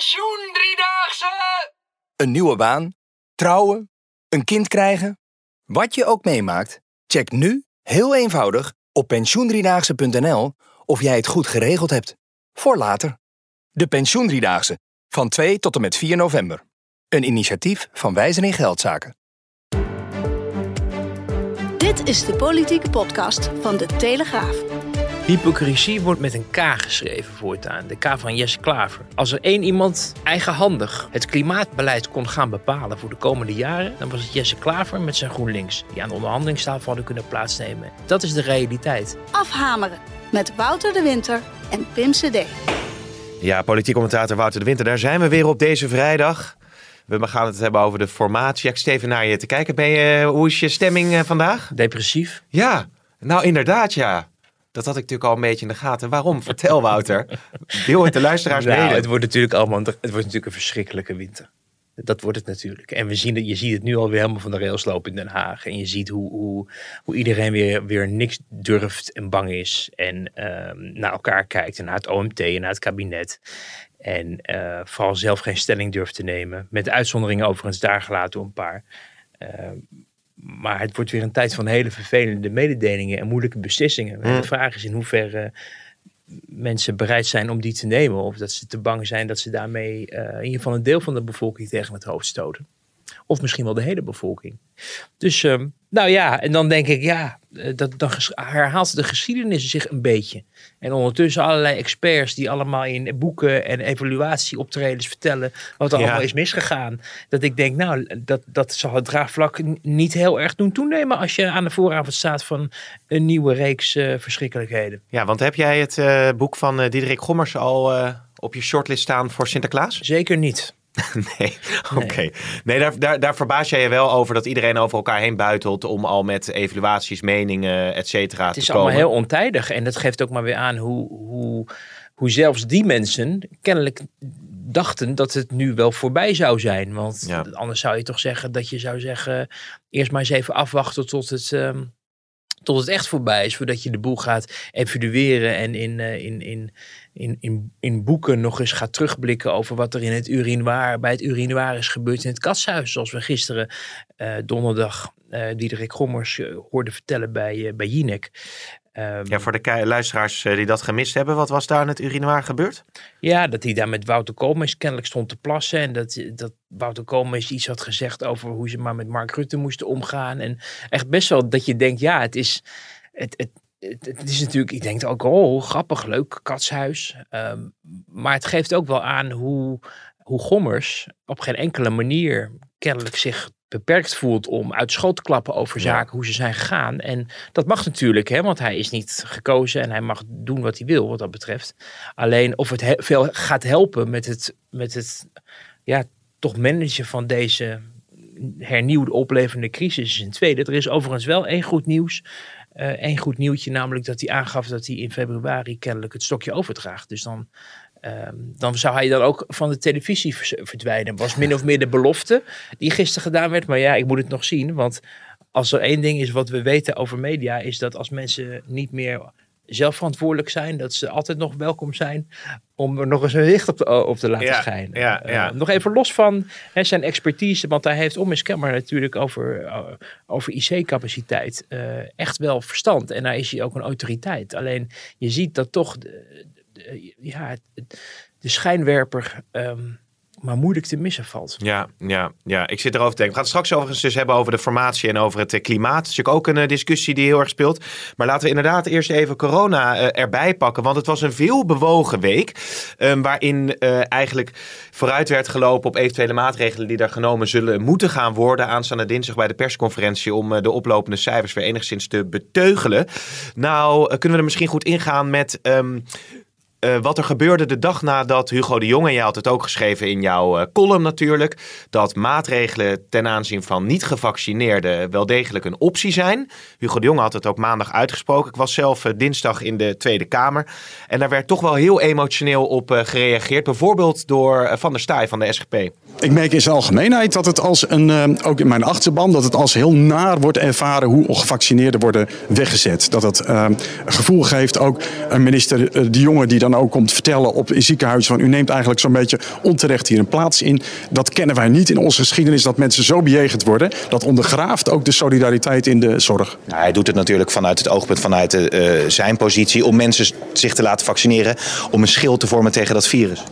Pensioen driedaagse! Een nieuwe baan, trouwen, een kind krijgen. Wat je ook meemaakt, check nu heel eenvoudig op pensioendriedaagse.nl of jij het goed geregeld hebt. Voor later. De Pensioendriedaagse van 2 tot en met 4 november. Een initiatief van Wijzen in Geldzaken. Dit is de politieke podcast van De Telegraaf. Hypocrisie wordt met een K geschreven voortaan. De K van Jesse Klaver. Als er één iemand eigenhandig het klimaatbeleid kon gaan bepalen voor de komende jaren, dan was het Jesse Klaver met zijn GroenLinks, die aan de onderhandelingstafel hadden kunnen plaatsnemen. Dat is de realiteit. Afhameren met Wouter de Winter en Pim CD. Ja, politiek commentator Wouter de Winter, daar zijn we weer op deze vrijdag. We gaan het hebben over de formatie. Ja, ik steven naar je te kijken. Ben je, hoe is je stemming eh, vandaag? Depressief? Ja, nou inderdaad ja. Dat had ik natuurlijk al een beetje in de gaten. Waarom? Vertel Wouter. Deel het de luisteraars Nou, mede. het wordt natuurlijk allemaal het wordt natuurlijk een verschrikkelijke winter. Dat wordt het natuurlijk. En we zien het, je ziet het nu alweer helemaal van de rails lopen in Den Haag. En je ziet hoe, hoe, hoe iedereen weer, weer niks durft en bang is. En ehm, naar elkaar kijkt en naar het OMT en naar het kabinet. En eh, vooral zelf geen stelling durft te nemen. Met uitzonderingen overigens daar gelaten door een paar. Ehm, maar het wordt weer een tijd van hele vervelende mededelingen en moeilijke beslissingen. En de vraag is in hoeverre mensen bereid zijn om die te nemen. Of dat ze te bang zijn dat ze daarmee eh, in ieder geval een deel van de bevolking tegen het hoofd stoten. Of misschien wel de hele bevolking. Dus, ehm, nou ja, en dan denk ik, ja, eh, dat, dan herhaalt de geschiedenis zich een beetje. En ondertussen allerlei experts die allemaal in boeken en evaluatieoptredens vertellen wat er Ja. allemaal is misgegaan. Dat ik denk, nou, dat, dat zal het draagvlak niet heel erg doen toenemen als je aan de vooravond staat van een nieuwe reeks eh, verschrikkelijkheden. Ja, want heb jij het eh, boek van eh, Diederik Gommers al eh, op je shortlist staan voor Sinterklaas? Zeker niet. Nee, oké. Nee, daar, daar, daar verbaas jij je wel over dat iedereen over elkaar heen buitelt om al met evaluaties, meningen, et cetera Het te is komen. allemaal heel ontijdig. En dat geeft ook maar weer aan hoe, hoe, hoe zelfs die mensen kennelijk dachten dat het nu wel voorbij zou zijn. Want Ja. anders zou je toch zeggen dat je zou zeggen... eerst maar eens even afwachten tot het, ehm, tot het echt voorbij is. Voordat je de boel gaat evalueren en in, eh, in, in, in, in, in boeken nog eens gaat terugblikken... over wat er in het urinoir, bij het urinoir is gebeurd in het katshuis. Zoals we gisteren eh, donderdag eh Diederik Gommers eh, hoorden vertellen bij, bij Jinek. Ehm, Ja, voor de luisteraars eh, die dat gemist hebben, wat was daar in het urinoir gebeurd? Ja, dat hij daar met Wouter Koolmees kennelijk stond te plassen. En dat, dat Wouter Koolmees iets had gezegd over hoe ze maar met Mark Rutte moesten omgaan. En echt best wel dat je denkt, ja, het is... Het, het, het, het is natuurlijk, ik denk ook, oh, grappig, leuk, katshuis. Ehm, maar het geeft ook wel aan hoe, hoe Gommers op geen enkele manier kennelijk zich beperkt voelt om uit schoot te klappen over Ja. zaken, hoe ze zijn gegaan. En dat mag natuurlijk, hè, want hij is niet gekozen en hij mag doen wat hij wil wat dat betreft. Alleen of het he- veel gaat helpen met het, met het ja, toch managen van deze hernieuwde oplevende crisis is een tweede. Er is overigens wel één goed nieuws. Eh één goed nieuwtje, namelijk dat hij aangaf dat hij in februari kennelijk het stokje overdraagt. Dus dan, ehm, dan zou hij dan ook van de televisie verdwijnen. Was min of meer de belofte die gisteren gedaan werd. Maar ja, ik moet het nog zien. Want als er één ding is wat we weten over media, is dat als mensen niet meer zelf verantwoordelijk zijn, dat ze altijd nog welkom zijn om er nog eens een licht op te, op te laten Ja, schijnen. ja, Eh, ja. nog even los van hè, zijn expertise, want hij heeft onmiskenbaar natuurlijk over, over IC-capaciteit eh, echt wel verstand. En daar is hij ook een autoriteit. Alleen je ziet dat toch de- ja, het- de schijnwerper ehm, maar moeilijk te missen valt. Ja, ja, ja, ik zit erover te denken. We gaan het straks overigens dus hebben over de formatie en over het eh, klimaat. Dat is natuurlijk ook een eh, discussie die heel erg speelt. Maar laten we inderdaad eerst even corona eh, erbij pakken. Want het was een veel bewogen week. eh, waarin eh, eigenlijk vooruit werd gelopen op eventuele maatregelen die daar genomen zullen moeten gaan worden. Aanstaande dinsdag bij de persconferentie om eh, de oplopende cijfers weer enigszins te beteugelen. Nou, eh, kunnen we er misschien goed ingaan met... ehm, uh, wat er gebeurde de dag nadat Hugo de Jonge, jij had het ook geschreven in jouw uh, column natuurlijk, dat maatregelen ten aanzien van niet gevaccineerden wel degelijk een optie zijn. Hugo de Jonge had het ook maandag uitgesproken. Ik was zelf uh, dinsdag in de Tweede Kamer en daar werd toch wel heel emotioneel op gereageerd. Bijvoorbeeld door Van der Staaij van de SGP. Ik merk in zijn algemeenheid dat het als een, ook in mijn achterban, dat het als heel naar wordt ervaren hoe ongevaccineerden worden weggezet. Dat een gevoel geeft ook minister de Jonge die dan ook komt vertellen op ziekenhuizen van u neemt eigenlijk zo'n beetje onterecht hier een plaats in. Dat kennen wij niet in onze geschiedenis dat mensen zo bejegend worden. Dat ondergraaft ook de solidariteit in de zorg. Hij doet het natuurlijk vanuit het oogpunt vanuit de, uh, zijn positie om mensen zich te laten vaccineren om een schild te vormen tegen dat virus.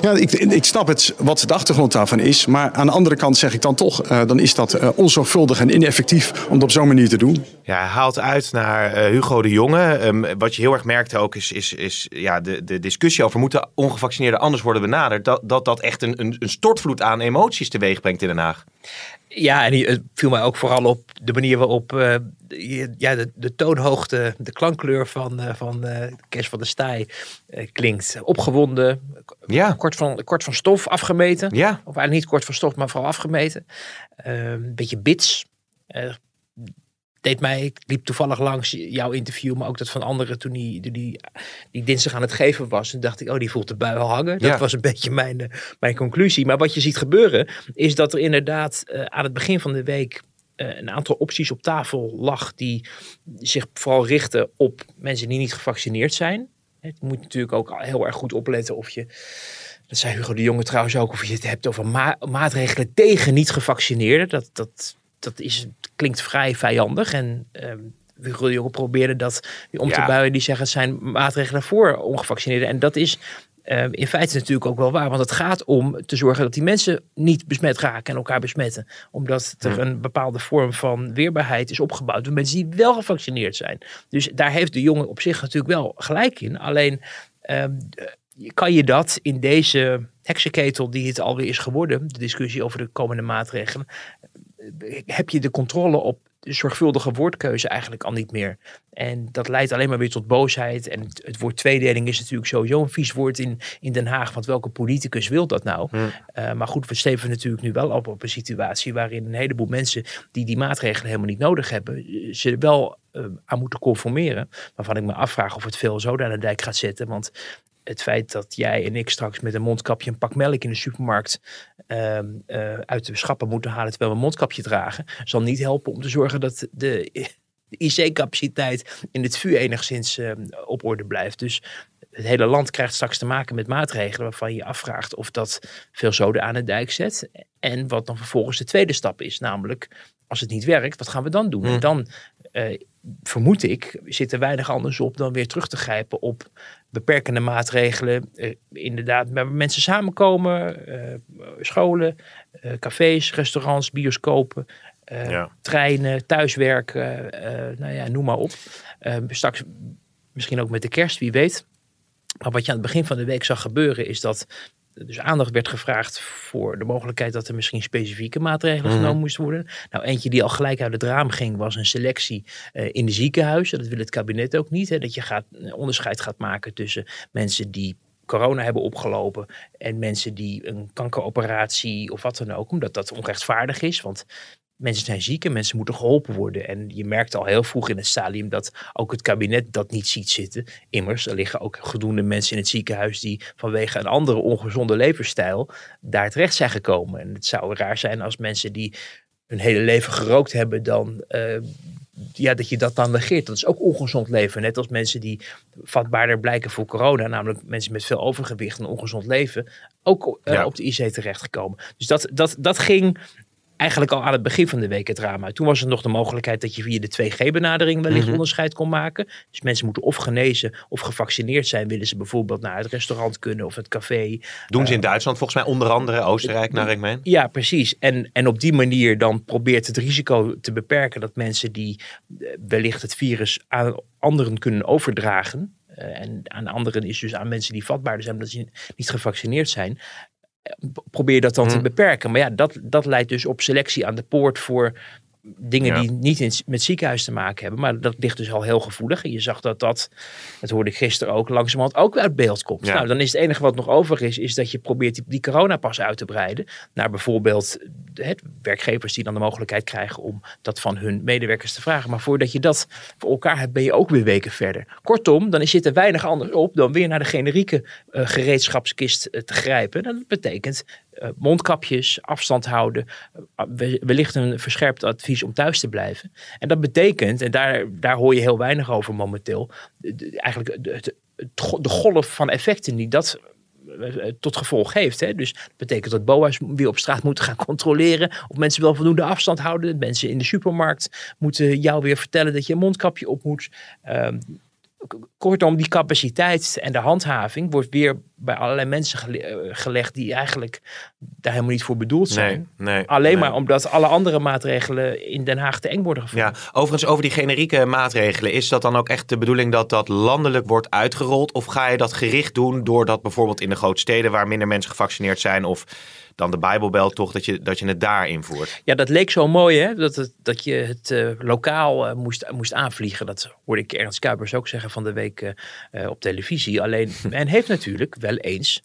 Ja, ik, ik snap het wat de achtergrond daarvan is. Maar aan de andere kant zeg ik dan toch, uh, dan is dat uh, onzorgvuldig en ineffectief om dat op zo'n manier te doen. Ja, hij haalt uit naar uh, Hugo de Jonge. Um, wat je heel erg merkte ook is, is, is ja, de, de discussie over moeten ongevaccineerden anders worden benaderd. Dat dat, dat echt een, een, een stortvloed aan emoties teweeg brengt in Den Haag. Ja, en het viel mij ook vooral op de manier waarop uh, ja, de, de, toonhoogte, de klankkleur van, uh, van uh, Kees van der Staaij klinkt. Opgewonden, ja. kort, van, kort van stof afgemeten. Ja. Of eigenlijk niet kort van stof, maar vooral afgemeten. een beetje bits deed mij, ik liep toevallig langs jouw interview, maar ook dat van anderen toen die, die, die dinsdag aan het geven was. En dacht ik, oh, die voelt de bui al hangen. Dat was een beetje mijn, eh, mijn conclusie. Maar wat je ziet gebeuren, is dat er inderdaad uh, aan het begin van de week uh, een aantal opties op tafel lag die zich vooral richten op mensen die niet gevaccineerd zijn. Je moet natuurlijk ook heel erg goed opletten of je dat zei Hugo de Jonge trouwens ook, of je het hebt over ma maatregelen tegen niet-gevaccineerden. Dat, dat dat is, klinkt vrij vijandig. En uh, Hugo probeerde dat om te buien. Die zeggen het zijn maatregelen voor ongevaccineerden. En dat is uh, in feite natuurlijk ook wel waar. Want het gaat om te zorgen dat die mensen niet besmet raken en elkaar besmetten. Omdat er een bepaalde vorm van weerbaarheid is opgebouwd door mensen die wel gevaccineerd zijn. Dus daar heeft de jongen op zich natuurlijk wel gelijk in. Alleen uh, kan je dat in deze heksenketel die het alweer is geworden, de discussie over de komende maatregelen, heb je de controle op de zorgvuldige woordkeuze eigenlijk al niet meer. En dat leidt alleen maar weer tot boosheid. En het, woord tweedeling is natuurlijk sowieso een vies woord in, in Den Haag. Want welke politicus wil dat nou? Hmm. Uh, maar goed, we steven natuurlijk nu wel op op een situatie waarin een heleboel mensen die die maatregelen helemaal niet nodig hebben, ze er wel uh, aan moeten conformeren. Waarvan ik me afvraag of het veel zo aan de dijk gaat zetten. Want het feit dat jij en ik straks met een mondkapje een pak melk in de supermarkt uh, uh, uit de schappen moeten halen terwijl we een mondkapje dragen, zal niet helpen om te zorgen dat de, de IC-capaciteit in het vuur enigszins uh, op orde blijft. Dus het hele land krijgt straks te maken met maatregelen waarvan je je afvraagt of dat veel zoden aan de dijk zet. En wat dan vervolgens de tweede stap is, namelijk als het niet werkt, wat gaan we dan doen? En hm. dan uh, vermoed ik, zit er weinig anders op dan weer terug te grijpen op beperkende maatregelen. Uh, inderdaad, waar mensen samenkomen, uh, scholen, cafés, restaurants, bioscopen, treinen, thuiswerken, nou ja, noem maar op. straks misschien ook met de kerst, wie weet. Maar wat je aan het begin van de week zag gebeuren, is dat dus aandacht werd gevraagd voor de mogelijkheid dat er misschien specifieke maatregelen mhm. genomen moesten worden. Nou, eentje die al gelijk uit het raam ging, was een selectie uh, in de ziekenhuizen. Dat wil het kabinet ook niet. Hè, dat je gaat, een onderscheid gaat maken tussen mensen die corona hebben opgelopen en mensen die een kankeroperatie of wat dan ook, omdat dat onrechtvaardig is. Want mensen zijn ziek en mensen moeten geholpen worden. En je merkt al heel vroeg in het stadium dat ook het kabinet dat niet ziet zitten. Immers, er liggen ook gedoende mensen in het ziekenhuis die vanwege een andere ongezonde levensstijl daar terecht zijn gekomen. En het zou raar zijn als mensen die hun hele leven gerookt hebben, dan uh, ja, dat je dat dan negeert. Dat is ook ongezond leven. Net als mensen die vatbaarder blijken voor corona, namelijk mensen met veel overgewicht en ongezond leven, ook uh, op de IC terechtgekomen. Dus dat, dat, dat ging eigenlijk al aan het begin van de week het drama. Toen was er nog de mogelijkheid dat je via de 2G-benadering wellicht mm onderscheid kon maken. Dus mensen moeten of genezen of gevaccineerd zijn. Willen ze bijvoorbeeld naar het restaurant kunnen of het café. Doen ze in eh, Duitsland volgens mij onder andere, Oostenrijk naar ik meen. Ja, precies. En, en op die manier dan probeert het risico te beperken dat mensen die eh, wellicht het virus aan anderen kunnen overdragen. Uh, en aan anderen is dus aan mensen die vatbaarder zijn omdat ze niet gevaccineerd zijn probeer dat dan te mhm. beperken. Maar ja, dat, dat leidt dus op selectie aan de poort voor dingen Ja. die niet in, met ziekenhuis te maken hebben. Maar dat ligt dus al heel gevoelig. En je zag dat dat, dat hoorde ik gisteren ook, langzamerhand ook uit beeld komt. Ja. Nou, dan is het enige wat nog over is, is dat je probeert die, die coronapas uit te breiden. Naar bijvoorbeeld het, werkgevers die dan de mogelijkheid krijgen om dat van hun medewerkers te vragen. Maar voordat je dat voor elkaar hebt, ben je ook weer weken verder. Kortom, dan zit er weinig anders op dan weer naar de generieke eh, gereedschapskist eh, te grijpen. En dat betekent mondkapjes, afstand houden, eh, we- wellicht een verscherpt advies om thuis te blijven. En dat betekent, en daar, daar hoor je heel weinig over momenteel, eigenlijk de, golf van effecten die dat eh, tot gevolg heeft. Hè? Dus dat betekent dat BOA's weer op straat moeten gaan controleren of mensen wel voldoende afstand houden. Dat mensen in de supermarkt moeten jou weer vertellen dat je een mondkapje op moet. Ehm, kortom, die capaciteit en de handhaving wordt weer bij allerlei mensen gele- eh, gelegd die eigenlijk daar helemaal niet voor bedoeld zijn. Nee, nee. Alleen nee. maar omdat alle andere maatregelen in Den Haag te eng worden gevonden. Ja, overigens over die generieke maatregelen. Is dat dan ook echt de bedoeling dat dat landelijk wordt uitgerold? Of ga je dat gericht doen doordat bijvoorbeeld in de grote steden waar minder mensen gevaccineerd zijn of dan de Bijbelbelt toch, dat je, dat je het daar invoert? Ja, dat leek zo mooi, hè? Dat, het, dat je het eh, lokaal eh, moest, moest aanvliegen. Dat hoorde ik Ernst Kuipers ook zeggen van de week eh, op televisie. Alleen, men heeft natuurlijk wel eens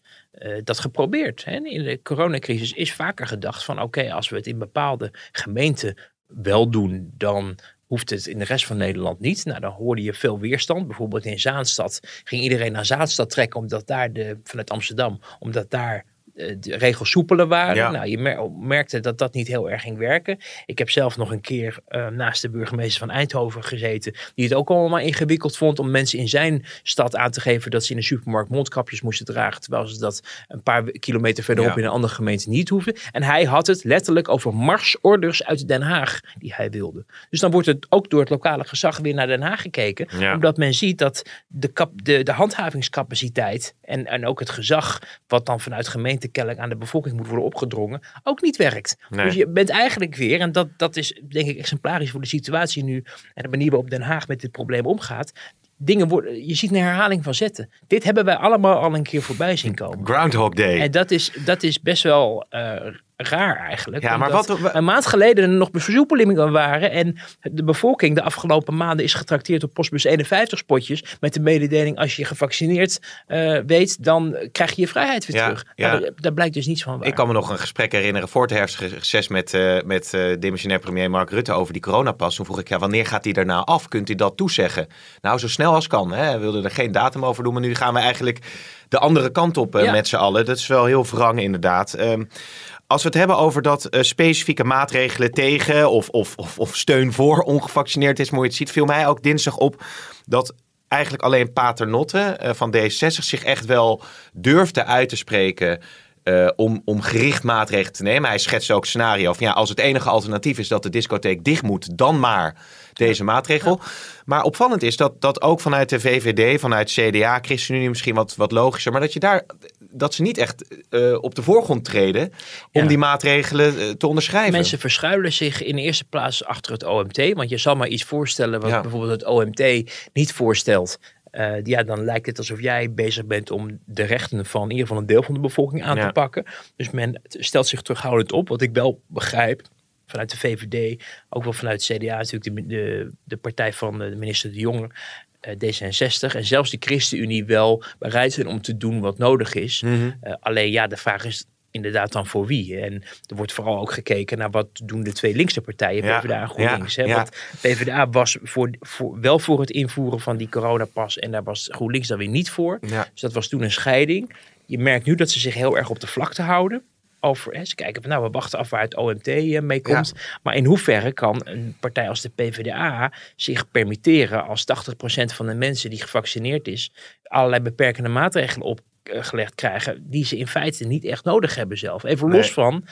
dat geprobeerd. Hè? In de coronacrisis is vaker gedacht van... oké, als we het in bepaalde gemeenten wel doen... dan hoeft het in de rest van Nederland niet. Nou, dan hoorde je veel weerstand. Bijvoorbeeld in Zaanstad ging iedereen naar Zaanstad trekken... omdat daar de, vanuit Amsterdam, omdat daar de regels soepeler waren. Ja. Nou, je mer- merkte dat dat niet heel erg ging werken. Ik heb zelf nog een keer eh, naast de burgemeester van Eindhoven gezeten, die het ook allemaal ingewikkeld vond om mensen in zijn stad aan te geven dat ze in de supermarkt mondkapjes moesten dragen, terwijl ze dat een paar kilometer verderop Ja. in een andere gemeente niet hoefden. En hij had het letterlijk over marsorders uit Den Haag die hij wilde. Dus dan wordt het ook door het lokale gezag weer naar Den Haag gekeken, Ja. omdat men ziet dat de, kap, de, de handhavingscapaciteit en, en ook het gezag wat dan vanuit gemeente kennelijk aan de bevolking moet worden opgedrongen, ook niet werkt. Nee. Dus je bent eigenlijk weer, en dat, dat is denk ik exemplarisch voor de situatie nu en de manier waarop Den Haag met dit probleem omgaat. Dingen worden, je ziet een herhaling van zetten. Dit hebben wij allemaal al een keer voorbij zien komen. Groundhog Day. En dat is, dat is best wel eh, raar eigenlijk. Ja, maar wat- wa- Een maand geleden er nog versoepelingen waren. En de bevolking de afgelopen maanden is getrakteerd op postbus 51 spotjes. Met de mededeling als je gevaccineerd eh, weet, dan krijg je je vrijheid weer Ja, terug. ja. Nou, daar, daar blijkt dus niets van waar. Ik kan me nog een gesprek herinneren voor het herfstreces met, eh met eh demissionair premier Mark Rutte over die coronapas. Toen vroeg ik, ja, wanneer gaat hij daarna af? Kunt u dat toezeggen? Nou, zo snel als kan. Hè? Hij wilde er geen datum over doen, maar nu gaan we eigenlijk de andere kant op Ja. met z'n allen. Dat is wel heel wrang inderdaad. Ehm, als we het hebben over dat eh, specifieke maatregelen tegen of, of, of, of steun voor ongevaccineerd is, moet je het ziet, viel mij ook dinsdag op dat eigenlijk alleen Paternotte eh, van D66 zich echt wel durfde uit te spreken eh, om, om gericht maatregelen te nemen. Hij schetste ook een scenario van ja, als het enige alternatief is dat de discotheek dicht moet, dan maar deze maatregel. Maar opvallend is dat, dat ook vanuit de VVD, vanuit CDA, ChristenUnie misschien wat, wat logischer, maar dat je daar dat ze niet echt eh, op de voorgrond treden om Ja. die maatregelen eh, te onderschrijven. Mensen verschuilen zich in de eerste plaats achter het OMT. Want je zal maar iets voorstellen wat Ja. bijvoorbeeld het OMT niet voorstelt. Eh, ja, dan lijkt het alsof jij bezig bent om de rechten van in ieder geval een deel van de bevolking aan Ja. te pakken. Dus men stelt zich terughoudend op. Wat ik wel begrijp vanuit de VVD, ook wel vanuit het CDA, natuurlijk de, de, de partij van de minister De Jonge. Eh, D66 en zelfs de ChristenUnie wel bereid zijn om te doen wat nodig is. Mhm. Eh, alleen ja, de vraag is inderdaad dan voor wie. En er wordt vooral ook gekeken naar wat doen de twee linkse partijen, Ja, PvdA en GroenLinks. ja, hè? ja. Want PvdA was voor, voor, wel voor het invoeren van die coronapas en daar was GroenLinks dan weer niet voor. Dus dat was toen een scheiding. Je merkt nu dat ze zich heel erg op de vlakte houden. Over, hè, ze kijken van nou, we wachten af waar het OMT eh, mee komt. Maar in hoeverre kan een partij als de PvdA zich permitteren als 80% van de mensen die gevaccineerd is, allerlei beperkende maatregelen opgelegd krijgen, die ze in feite niet echt nodig hebben zelf. Even los van,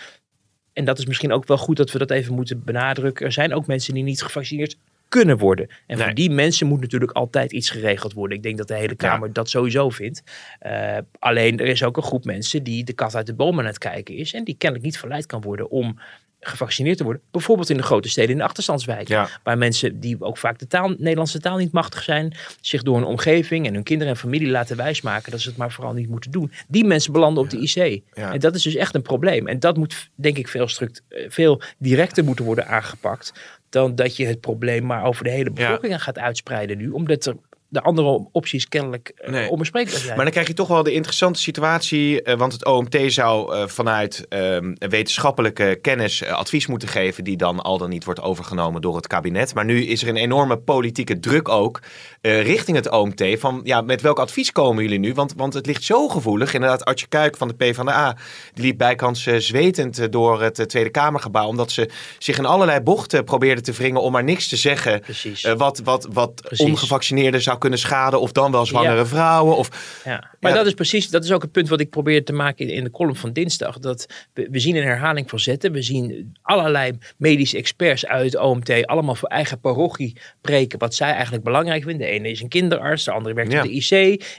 en dat is misschien ook wel goed dat we dat even moeten benadrukken, er zijn ook mensen die niet gevaccineerd kunnen worden. En Nee. voor die mensen moet natuurlijk altijd iets geregeld worden. Ik denk dat de hele Kamer dat sowieso vindt. Eh, alleen er is ook een groep mensen die de kat uit de boom aan het kijken is. En die kennelijk niet verleid kan worden om gevaccineerd te worden. Bijvoorbeeld in de grote steden in de achterstandswijken. Ja. Waar mensen die ook vaak de taal, Nederlandse taal niet machtig zijn. Zich door hun omgeving en hun kinderen en familie laten wijsmaken. Dat ze het maar vooral niet moeten doen. Die mensen belanden op de IC. Ja. En dat is dus echt een probleem. En dat moet denk ik veel, struct, eh, veel directer moeten worden aangepakt. Dan dat je het probleem maar over de hele bevolking gaat uitspreiden nu. Omdat er de andere opties kennelijk Nee. onbespreekbaar zijn. Maar dan krijg je toch wel de interessante situatie, eh, want het OMT zou eh, vanuit ehm, wetenschappelijke kennis advies moeten geven, die dan al dan niet wordt overgenomen door het kabinet. Maar nu is er een enorme politieke druk ook richting het OMT van, ja, met welk advies komen jullie nu? Want, want het ligt zo gevoelig. Inderdaad, Artje Kuik van de PvdA, die liep bijkans zwetend door het Tweede Kamergebouw, omdat ze zich in allerlei bochten probeerde te wringen om maar niks te zeggen Precies. wat, wat, wat Precies. ongevaccineerden zou kunnen schaden, of dan wel zwangere Ja. vrouwen. Of, Ja, maar Ja. dat is precies, dat is ook het punt wat ik probeer te maken in, in de column van dinsdag. Dat we, we zien een herhaling van zetten. We zien allerlei medische experts uit het OMT allemaal voor eigen parochie preken wat zij eigenlijk belangrijk vinden. De ene is een kinderarts, de andere werkt Ja. op de IC.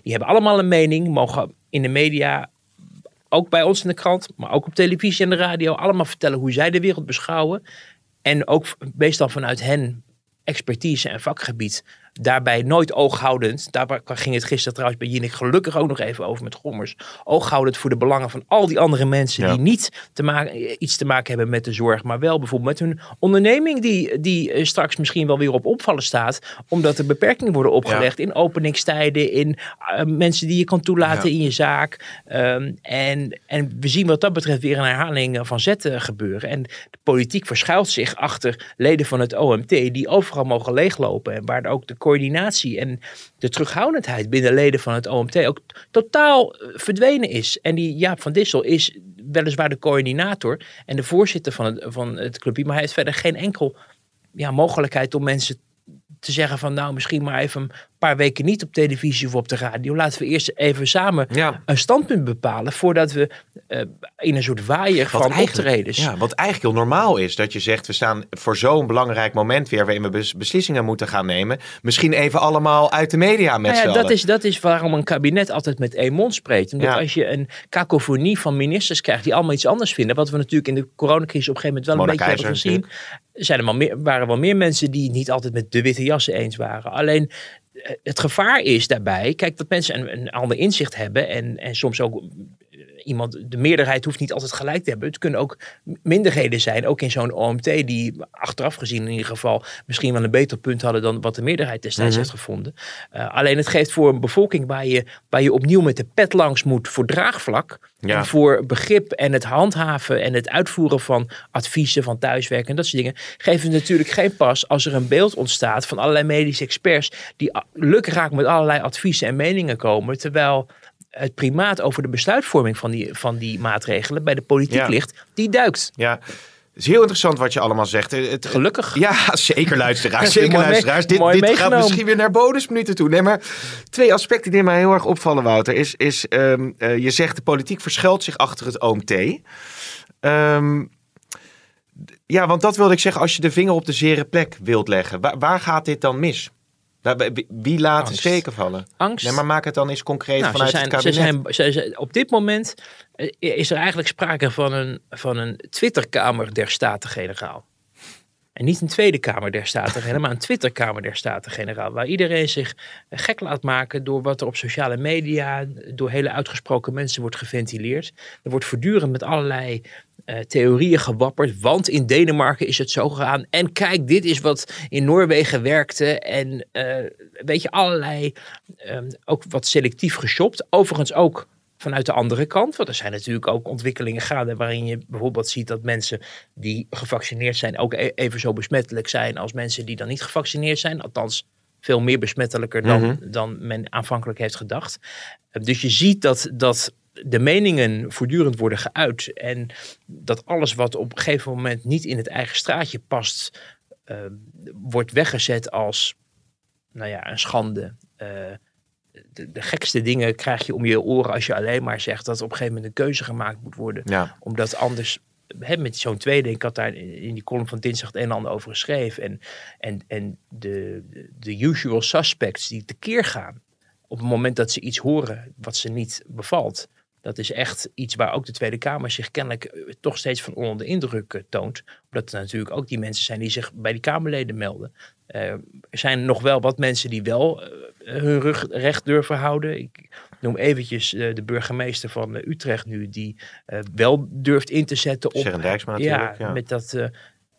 Die hebben allemaal een mening, mogen in de media, ook bij ons in de krant, maar ook op televisie en de radio, allemaal vertellen hoe zij de wereld beschouwen. En ook meestal vanuit hen expertise en vakgebied. Daarbij nooit ooghoudend. Daar ging het gisteren trouwens bij Jinek gelukkig ook nog even over met Gommers. Ooghoudend voor de belangen van al die andere mensen Ja. die niet te maken, iets te maken hebben met de zorg. Maar wel bijvoorbeeld met hun onderneming die, die eh, straks misschien wel weer op opvallen staat. Omdat er beperkingen worden opgelegd in openingstijden. In eh, mensen die je kan toelaten Ja. in je zaak. Ehm, en, en we zien wat dat betreft weer een herhaling eh, van zetten gebeuren. En de politiek verschuilt zich achter leden van het OMT die overal mogen leeglopen. En waar ook de coördinatie en de terughoudendheid binnen leden van het OMT ook totaal eh, verdwenen is. En die Jaap van Dissel is weliswaar de coördinator en de voorzitter van het, van het clubje. Maar hij heeft verder geen enkel ja, mogelijkheid om mensen te zeggen van nou misschien maar even paar weken niet op televisie of op de radio. Laten we eerst even samen Ja. een standpunt bepalen voordat we eh, in een soort waaier van optredens. Ja, wat eigenlijk heel normaal is. Dat je zegt, we staan voor zo'n belangrijk moment weer... waarin we bes- beslissingen moeten gaan nemen. Misschien even allemaal uit de media met Nou ja, dat is, dat is waarom een kabinet altijd met één mond spreekt. Omdat Ja. als je een kakofonie van ministers krijgt die allemaal iets anders vinden, wat we natuurlijk in de coronacrisis op een gegeven moment wel Mona een beetje hebben gezien, zijn er wel meer, waren wel meer mensen die niet altijd met de witte jassen eens waren. Alleen het gevaar is daarbij, kijk, dat mensen een, ander inzicht hebben en, en soms ook iemand, de meerderheid hoeft niet altijd gelijk te hebben. Het kunnen ook minderheden zijn, ook in zo'n OMT, die achteraf gezien in ieder geval misschien wel een beter punt hadden dan wat de meerderheid destijds heeft gevonden. Uh, alleen het geeft voor een bevolking waar je, waar je opnieuw met de pet langs moet voor draagvlak. Ja. En voor begrip en het handhaven en het uitvoeren van adviezen van thuiswerken en dat soort dingen. Geeft het natuurlijk geen pas als er een beeld ontstaat van allerlei medische experts die lukraak met allerlei adviezen en meningen komen. Terwijl het primaat over de besluitvorming van die, van die maatregelen bij de politiek Ja. ligt, die duikt. Ja, het is heel interessant wat je allemaal zegt. Het, Gelukkig. Ja, zeker luisteraars. Zeker luisteraars. Dit, dit gaat misschien weer naar bonusminuten toe. Nee, maar twee aspecten die mij heel erg opvallen, Wouter. Is, is ehm, eh, je zegt de politiek verschuilt zich achter het OMT. Ehm, d- ja, want dat wilde ik zeggen. Als je de vinger op de zere plek wilt leggen. Waar, waar gaat dit dan mis? Wie, laat Angst. steken vallen? Angst. Nee, maar maak het dan eens concreet Nou, vanuit ze zijn, het ze kabinet. zijn, ze zijn- op dit moment eh, is er eigenlijk sprake van een, van een Twitterkamer der Staten-Generaal. En niet een Tweede Kamer der Staten-Generaal, maar een Twitterkamer der Staten-Generaal. Waar iedereen zich gek laat maken door wat er op sociale media, door hele uitgesproken mensen wordt geventileerd. Er wordt voortdurend met allerlei eh, theorieën gewapperd. Want in Denemarken is het zo gegaan. En kijk, dit is wat in Noorwegen werkte. En eh, weet je, allerlei, ehm, ook wat selectief geshopt. Overigens ook vanuit de andere kant. Want er zijn natuurlijk ook ontwikkelingen gaande waarin je bijvoorbeeld ziet dat mensen die gevaccineerd zijn ook e- even zo besmettelijk zijn als mensen die dan niet gevaccineerd zijn. Althans, veel meer besmettelijker dan, Mhm. dan men aanvankelijk heeft gedacht. Dus je ziet dat, dat de meningen voortdurend worden geuit. En dat alles wat op een gegeven moment niet in het eigen straatje past, eh, wordt weggezet als nou ja, een schande. Eh, de, de gekste dingen krijg je om je oren als je alleen maar zegt dat op een gegeven moment een keuze gemaakt moet worden. Ja. Omdat anders hè, met zo'n tweede, ik had daar in die column van dinsdag het een en ander over geschreven. En, en, en de, de usual suspects die tekeer gaan op het moment dat ze iets horen wat ze niet bevalt. Dat is echt iets waar ook de Tweede Kamer zich kennelijk eh, toch steeds van onder de indruk eh, toont. Omdat er natuurlijk ook die mensen zijn die zich bij die Kamerleden melden. Eh, er zijn nog wel wat mensen die wel hun rug recht durven houden. Ik noem eventjes de burgemeester van Utrecht nu, die wel durft in te zetten op... Dijksma ja, ja, met dat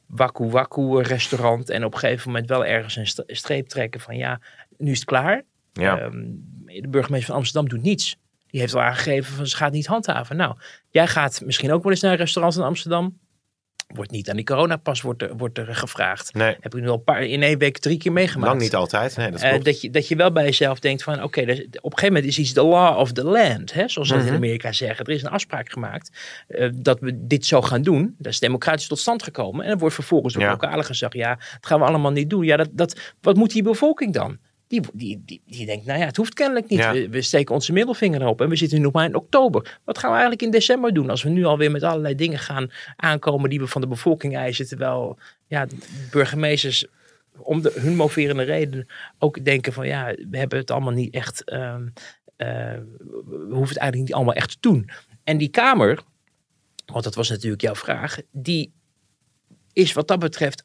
Waku Waku restaurant. En op een gegeven moment wel ergens een streep trekken van ja, nu is het klaar. Ja. Ehm, de burgemeester van Amsterdam doet niets. Die heeft al aangegeven van ze gaat niet handhaven. Nou, jij gaat misschien ook wel eens naar een restaurant in Amsterdam. Wordt niet aan die coronapas wordt er, wordt er gevraagd. Nee. Heb ik nu al een paar, in één week drie keer meegemaakt. Lang niet altijd. Nee, dat, uh, dat, je, dat je wel bij jezelf denkt van oké, dus op een gegeven moment is iets de law of the land. Hè, zoals ze mm in Amerika zeggen. Er is een afspraak gemaakt uh, dat we dit zo gaan doen. Dat is democratisch tot stand gekomen. En dan wordt vervolgens door ja. lokale gezegd, ja, dat gaan we allemaal niet doen. Ja, dat, dat, wat moet die bevolking dan? Die, die, die, die denkt, nou ja, het hoeft kennelijk niet. We, we, steken onze middelvinger erop en we zitten nu nog maar in oktober. Wat gaan we eigenlijk in december doen als we nu alweer met allerlei dingen gaan aankomen die we van de bevolking eisen. Terwijl ja, burgemeesters om de, hun moverende reden ook denken van ja, we hebben het allemaal niet echt, uh, uh, we hoeven het eigenlijk niet allemaal echt te doen. En die Kamer, want dat was natuurlijk jouw vraag, die is wat dat betreft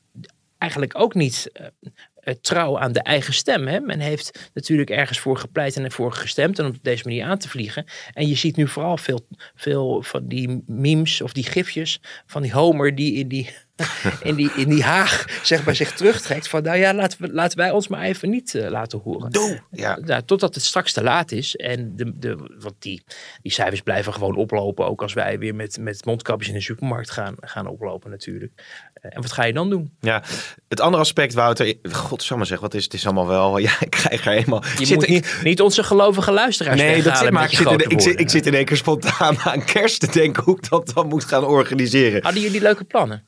eigenlijk ook niet uh, trouw aan de eigen stem. Hè? Men heeft natuurlijk ergens voor gepleit en ervoor gestemd en om op deze manier aan te vliegen. En je ziet nu vooral veel, veel van die memes of die gifjes van die Homer die in die in, die, in die haag zeg maar, zich terugtrekt. Van nou ja, laten, we, laten wij ons maar even niet uh, laten horen. Doe! Ja. ja. totdat het straks te laat is. En de, de, want die, die cijfers blijven gewoon oplopen. Ook als wij weer met, met mondkapjes in de supermarkt gaan, gaan oplopen natuurlijk. Uh, en wat ga je dan doen? Ja, het andere aspect, Wouter. God zal maar zeggen, wat is het? is allemaal wel... Ja, ik krijg er helemaal... Je zit moet niet, niet onze gelovige luisteraars Nee, dat zit, maar ik zit, in, ik, zit, ik zit in één keer spontaan aan kerst te denken hoe ik dat dan moet gaan organiseren. Hadden jullie leuke plannen?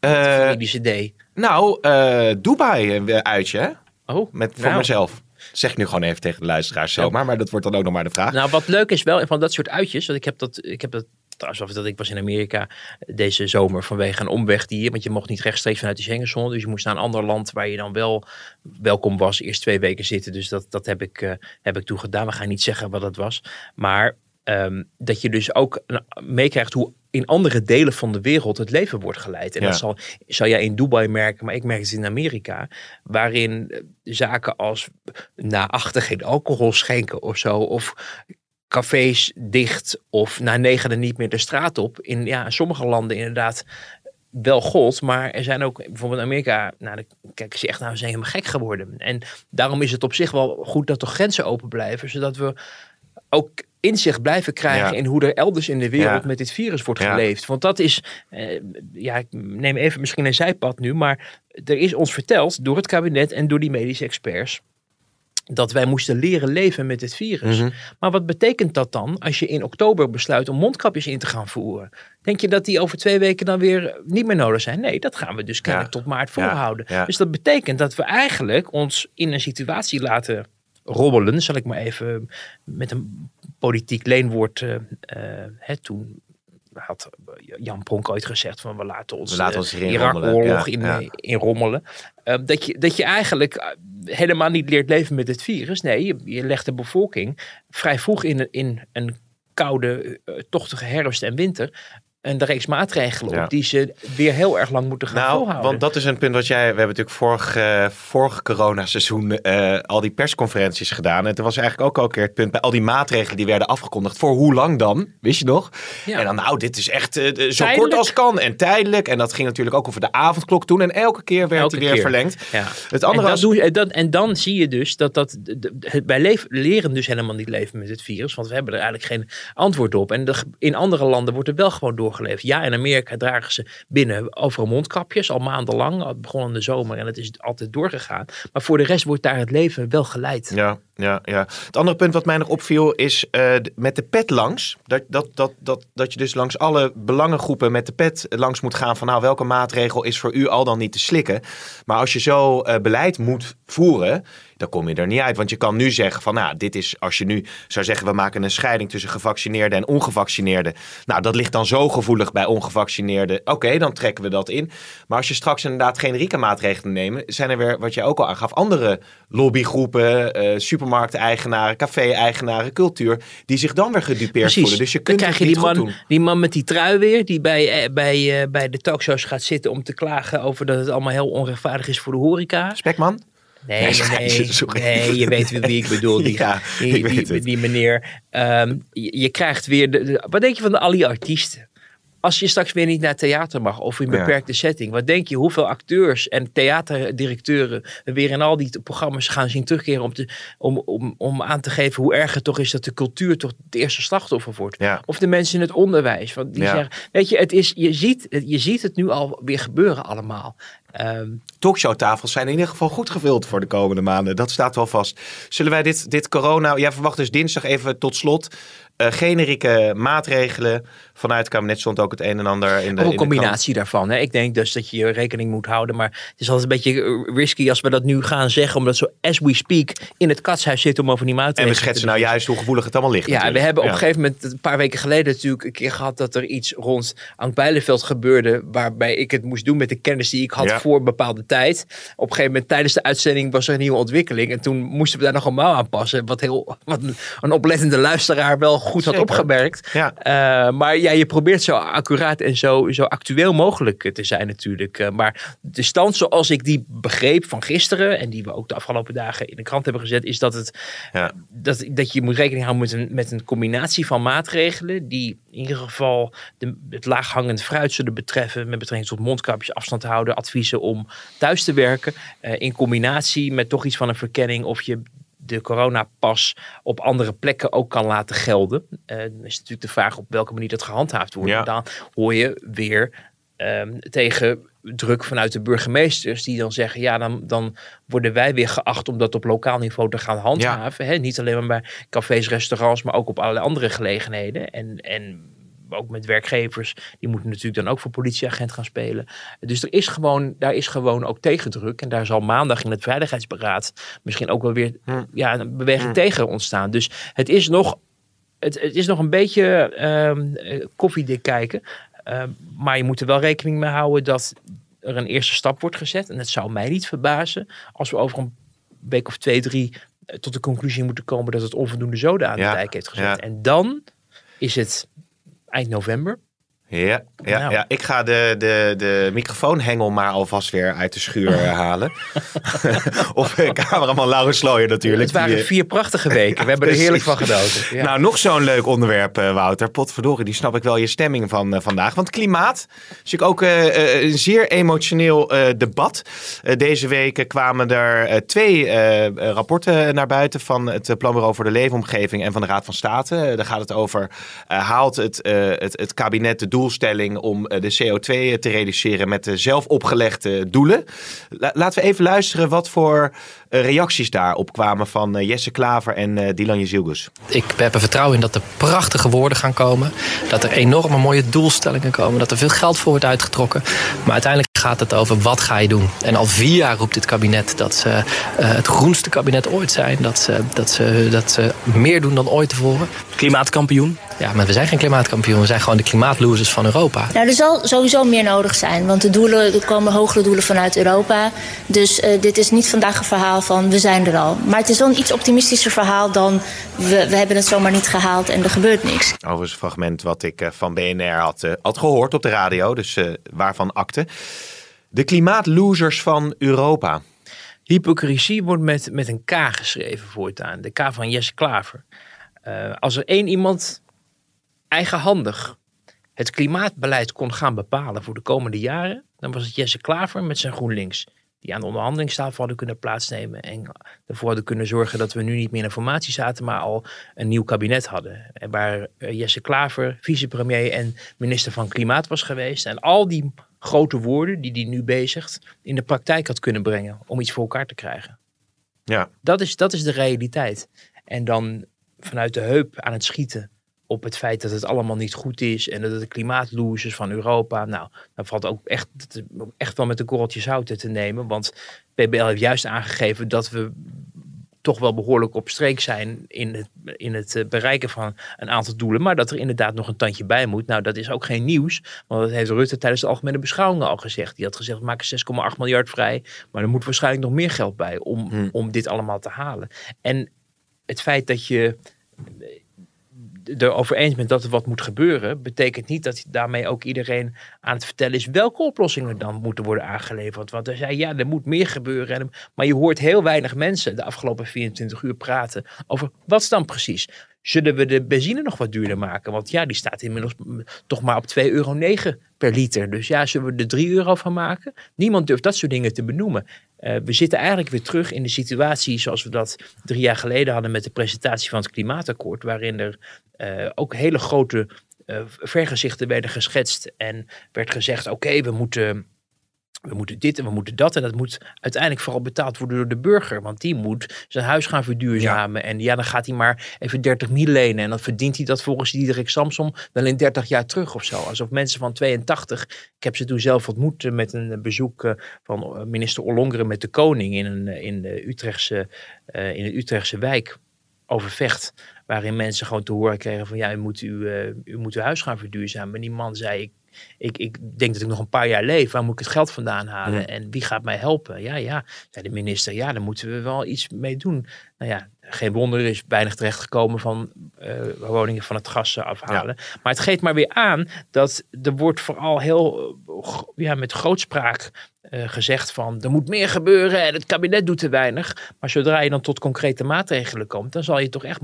Uh, idee. Nou, uh, Dubai een uitje, hè? Oh, Met, voor nou. mezelf. Zeg ik nu gewoon even tegen de luisteraars zomaar, maar dat wordt dan ook nog maar de vraag. Nou, wat leuk is wel van dat soort uitjes, want ik heb dat, ik heb dat trouwens, dat ik was in Amerika deze zomer vanwege een omweg die, want je mocht niet rechtstreeks vanuit de Schengenzone, dus je moest naar een ander land waar je dan wel welkom was, eerst twee weken zitten. Dus dat, dat heb ik, uh, heb ik toen gedaan. We gaan niet zeggen wat het was, maar um, dat je dus ook meekrijgt hoe in andere delen van de wereld het leven wordt geleid. En ja. dat zal, zal jij in Dubai merken, maar ik merk het in Amerika, waarin zaken als na achter geen alcohol schenken of zo, of cafés dicht of na negen niet meer de straat op. In ja, sommige landen inderdaad wel gold, maar er zijn ook bijvoorbeeld in Amerika, nou, dan kijken ze echt nou, zijn helemaal gek geworden. En daarom is het op zich wel goed dat de grenzen open blijven, zodat we ook inzicht blijven krijgen Ja. in hoe er elders in de wereld Ja. met dit virus wordt Ja. geleefd. Want dat is, eh, ja, ik neem even misschien een zijpad nu, maar er is ons verteld door het kabinet en door die medische experts dat wij moesten leren leven met dit virus. Mhm. Maar wat betekent dat dan als je in oktober besluit om mondkapjes in te gaan voeren? Denk je dat die over twee weken dan weer niet meer nodig zijn? Nee, dat gaan we dus kennelijk Ja. tot maart volhouden. Ja. Dus dat betekent dat we eigenlijk ons in een situatie laten robbelen, zal ik maar even met een politiek leenwoord uh, hè, toen had Jan Pronk ooit gezegd van we laten ons, We laten uh, ons Irak-oorlog rommelen. in, Ja, in rommelen. Uh, dat, je, dat je eigenlijk helemaal niet leert leven met het virus. Nee, je, je legt de bevolking vrij vroeg in, in een koude, uh, tochtige herfst en winter een reeks maatregelen Ja. op die ze weer heel erg lang moeten gaan Nou, volhouden. want dat is een punt wat jij... We hebben natuurlijk vorig, eh vorig coronaseizoen eh, al die persconferenties gedaan. En toen was eigenlijk ook al een keer het punt bij al die maatregelen die werden afgekondigd. Voor hoe lang dan? Wist je nog? Ja. En dan nou, dit is echt eh, zo Tijdelijk. kort als kan en tijdelijk. En dat ging natuurlijk ook over de avondklok toen. En elke keer werd Elke die weer keer. verlengd. Ja. Het andere en, als- doe, en, dat, en dan zie je dus dat, dat wij leven- leren dus helemaal niet leven met het virus. Want we hebben er eigenlijk geen antwoord op. En de- in andere landen wordt er wel gewoon Ja, in Amerika dragen ze binnen overal mondkapjes al maandenlang. Het begon in de zomer en het is altijd doorgegaan. Maar voor de rest wordt daar het leven wel geleid. Ja, ja, ja. Het andere punt wat mij nog opviel is eh, met de pet langs. Dat, dat, dat, dat, dat je dus langs alle belangengroepen met de pet langs moet gaan van nou welke maatregel is voor u al dan niet te slikken. Maar als je zo eh, beleid moet voeren, dan kom je er niet uit. Want je kan nu zeggen van, nou, dit is, als je nu zou zeggen, we maken een scheiding tussen gevaccineerden en ongevaccineerden. Nou, dat ligt dan zo gevoelig bij ongevaccineerden. Oké, dan trekken we dat in. Maar als je straks inderdaad generieke maatregelen neemt, zijn er weer, wat je ook al aangaf, andere lobbygroepen, uh, supermarkteigenaren, café-eigenaren, cultuur, die zich dan weer gedupeerd Precies. voelen. Dus je kunt dan krijg je die man, doen. die man met die trui weer, die bij, eh, bij, eh, bij de talkshows gaat zitten om te klagen over dat het allemaal heel onrechtvaardig is voor de horeca. Spekman? Nee, Nee, nee, je weet wie ik bedoel. Die, Ja, die, ik weet die, het. die meneer. Ehm, je, je krijgt weer. De, de- wat denk je van de, al die artiesten? Als je straks weer niet naar theater mag of in een Ja. beperkte setting, wat denk je hoeveel acteurs en theaterdirecteuren we weer in al die programma's gaan zien terugkeren om, te, om, om, om aan te geven hoe erg het toch is dat de cultuur toch het eerste slachtoffer wordt? Ja. Of de mensen in het onderwijs. Want die zeggen, weet je, het is, je, ziet, je ziet het nu al weer gebeuren allemaal. Ehm, talkshowtafels zijn in ieder geval goed gevuld voor de komende maanden. Dat staat wel vast. Zullen wij dit, dit corona... Jij verwacht dus dinsdag even tot slot... eh generieke maatregelen. Vanuit het kabinet stond ook het een en ander in de een de combinatie daarvan. Hè. Ik denk dus dat je rekening moet houden. Maar het is altijd een beetje eh, risky als we dat nu gaan zeggen. Omdat zo as we speak in het katshuis zitten om over die krant. En maatregelen we schetsen nou juist hoe gevoelig het allemaal ligt. Ja, we hebben op een gegeven moment, een paar weken geleden natuurlijk een keer gehad dat er iets rond Ank Bijleveld gebeurde. Waarbij ik het moest doen met de kennis die ik had Ja. voor een bepaalde tijd. Op een gegeven moment tijdens de uitzending was er een nieuwe ontwikkeling. En toen moesten we daar nog een mouw aan passen. Wat, heel, wat een, een oplettende luisteraar wel goed had Zeker. opgemerkt. Ja. Eh, maar ja, je probeert zo accuraat en zo, zo actueel mogelijk te zijn natuurlijk. Eh, maar de stand zoals ik die begreep van gisteren... en die we ook de afgelopen dagen in de krant hebben gezet... is dat, het, Ja. dat, dat je moet rekening houden met een, met een combinatie van maatregelen... die in ieder geval de, het laaghangend fruit zullen betreffen... met betrekking tot mondkapjes, afstand houden... adviezen om thuis te werken... eh, in combinatie met toch iets van een verkenning... of je de coronapas op andere plekken ook kan laten gelden. Eh, dan is natuurlijk de vraag op welke manier dat gehandhaafd wordt. Ja. Dan hoor je weer ehm, tegen druk vanuit de burgemeesters die dan zeggen, ja, dan, dan worden wij weer geacht om dat op lokaal niveau te gaan handhaven. Niet alleen maar bij cafés, restaurants, maar ook op allerlei andere gelegenheden. En, en ook met werkgevers, die moeten natuurlijk dan ook voor politieagent gaan spelen. Dus er is gewoon, daar is gewoon ook tegendruk. En daar zal maandag in het Veiligheidsberaad misschien ook wel weer Hm. ja, een beweging tegen ontstaan. Dus het is nog, het, het is nog een beetje ehm, eh, koffiedik kijken. Ehm, maar je moet er wel rekening mee houden dat er een eerste stap wordt gezet. En het zou mij niet verbazen als we over een week of twee, drie eh, tot de conclusie moeten komen dat het onvoldoende zoden aan Ja, de dijk heeft gezet. ja. En dan is het eind november. Ja, ja, Nou. ja, ik ga de, de, de microfoonhengel maar alvast weer uit de schuur halen. of cameraman Laurens Slooyer natuurlijk. Het waren die, eh, vier prachtige weken. We hebben er heerlijk van genoten. Ja. Nou, nog zo'n leuk onderwerp, eh, Wouter. Potverdorie, die snap ik wel je stemming van eh, vandaag. Want klimaat is natuurlijk ook een zeer emotioneel debat. Deze week kwamen er twee rapporten naar buiten van het Planbureau voor de Leefomgeving en van de Raad van State. Daar gaat het over, haalt het, het, het kabinet de doelstelling om eh, de CO2 te reduceren met de zelf opgelegde doelen. La- laten we even luisteren wat voor eh, reacties daarop kwamen van eh, Jesse Klaver en eh Dylan Jezilgus. Ik heb er vertrouwen in dat er prachtige woorden gaan komen. Dat er enorme mooie doelstellingen komen. Dat er veel geld voor wordt uitgetrokken. Maar uiteindelijk gaat het over wat ga je doen. En al vier jaar roept dit kabinet dat ze eh, het groenste kabinet ooit zijn. Dat ze, dat, ze, dat ze meer doen dan ooit tevoren. Klimaatkampioen. Ja, maar we zijn geen klimaatkampioen. We zijn gewoon de klimaatlosers van Europa. Nou, er zal sowieso meer nodig zijn, want de doelen, er komen hogere doelen vanuit Europa. Dus eh, dit is niet vandaag een verhaal van we zijn er al. Maar het is wel een iets optimistischer verhaal dan we, we hebben het zomaar niet gehaald en er gebeurt niks. Overigens een fragment wat ik eh, van BNR had, eh, had gehoord op de radio, dus eh, waarvan akte. De klimaatlosers van Europa. Hypocrisie wordt met, met een K geschreven voortaan. De K van Jesse Klaver. Eh, als er één iemand eigenhandig het klimaatbeleid kon gaan bepalen voor de komende jaren, dan was het Jesse Klaver met zijn GroenLinks. Die aan de onderhandelingstafel hadden kunnen plaatsnemen en ervoor hadden kunnen zorgen dat we nu niet meer in formatie zaten, maar al een nieuw kabinet hadden. En waar eh, Jesse Klaver vicepremier en minister van Klimaat was geweest. En al die grote woorden die hij nu bezigt in de praktijk had kunnen brengen om iets voor elkaar te krijgen. Ja. Dat is, dat is de realiteit. En dan vanuit de heup aan het schieten op het feit dat het allemaal niet goed is en dat het de klimaatloosers van Europa. Nou, dan valt ook echt, echt wel met een korreltje zout te nemen. Want PBL heeft juist aangegeven dat we toch wel behoorlijk op streek zijn in het, in het eh, bereiken van een aantal doelen. Maar dat er inderdaad nog een tandje bij moet. Nou, dat is ook geen nieuws. Want dat heeft Rutte tijdens de algemene beschouwingen al gezegd. Die had gezegd, we maken 6,8 miljard vrij. Maar er moet waarschijnlijk nog meer geld bij om, Hmm. om dit allemaal te halen. En het feit dat je erover eens bent dat er wat moet gebeuren, betekent niet dat daarmee ook iedereen aan het vertellen is welke oplossingen dan moeten worden aangeleverd. Want er zei ja, er moet meer gebeuren. En- Maar je hoort heel weinig mensen de afgelopen 24 uur praten over wat is dan precies. Zullen we de benzine nog wat duurder maken? Want ja, die staat inmiddels toch maar op 2,9 euro per liter. Dus ja, zullen we er 3 euro van maken? Niemand durft dat soort dingen te benoemen. Eh, we zitten eigenlijk weer terug in de situatie zoals we dat drie jaar geleden hadden met de presentatie van het klimaatakkoord. Waarin er eh, ook hele grote eh, vergezichten werden geschetst. En werd gezegd, oké, we moeten... We moeten dit en we moeten dat. En dat moet uiteindelijk vooral betaald worden door de burger. Want die moet zijn huis gaan verduurzamen. En ja, dan gaat hij maar even 30 mil lenen. En dan verdient hij dat volgens Diederik Samsom wel in 30 jaar terug of zo. Alsof mensen van 82. Ik heb ze toen zelf ontmoet eh, met een bezoek eh, van eh, minister Ollongren met de koning in een, in de Utrechtse, in de Utrechtse wijk Overvecht. Waarin mensen gewoon te horen kregen van ja, u moet, u, eh, u moet uw huis gaan verduurzamen. En die man zei, ik, ik, ik denk dat ik nog een paar jaar leef. Waar moet ik het geld vandaan halen? Ja. En wie gaat mij helpen? Ja, ja, zei de minister. Ja, daar moeten we wel iets mee doen. Nou ja, geen wonder er is weinig terechtgekomen van eh, woningen van het gas afhalen. Maar het geeft maar weer aan dat er wordt vooral heel eh, ja, met grootspraak eh, gezegd van er moet meer gebeuren en het kabinet doet te weinig. Maar zodra je dan tot concrete maatregelen komt, dan zal je toch echt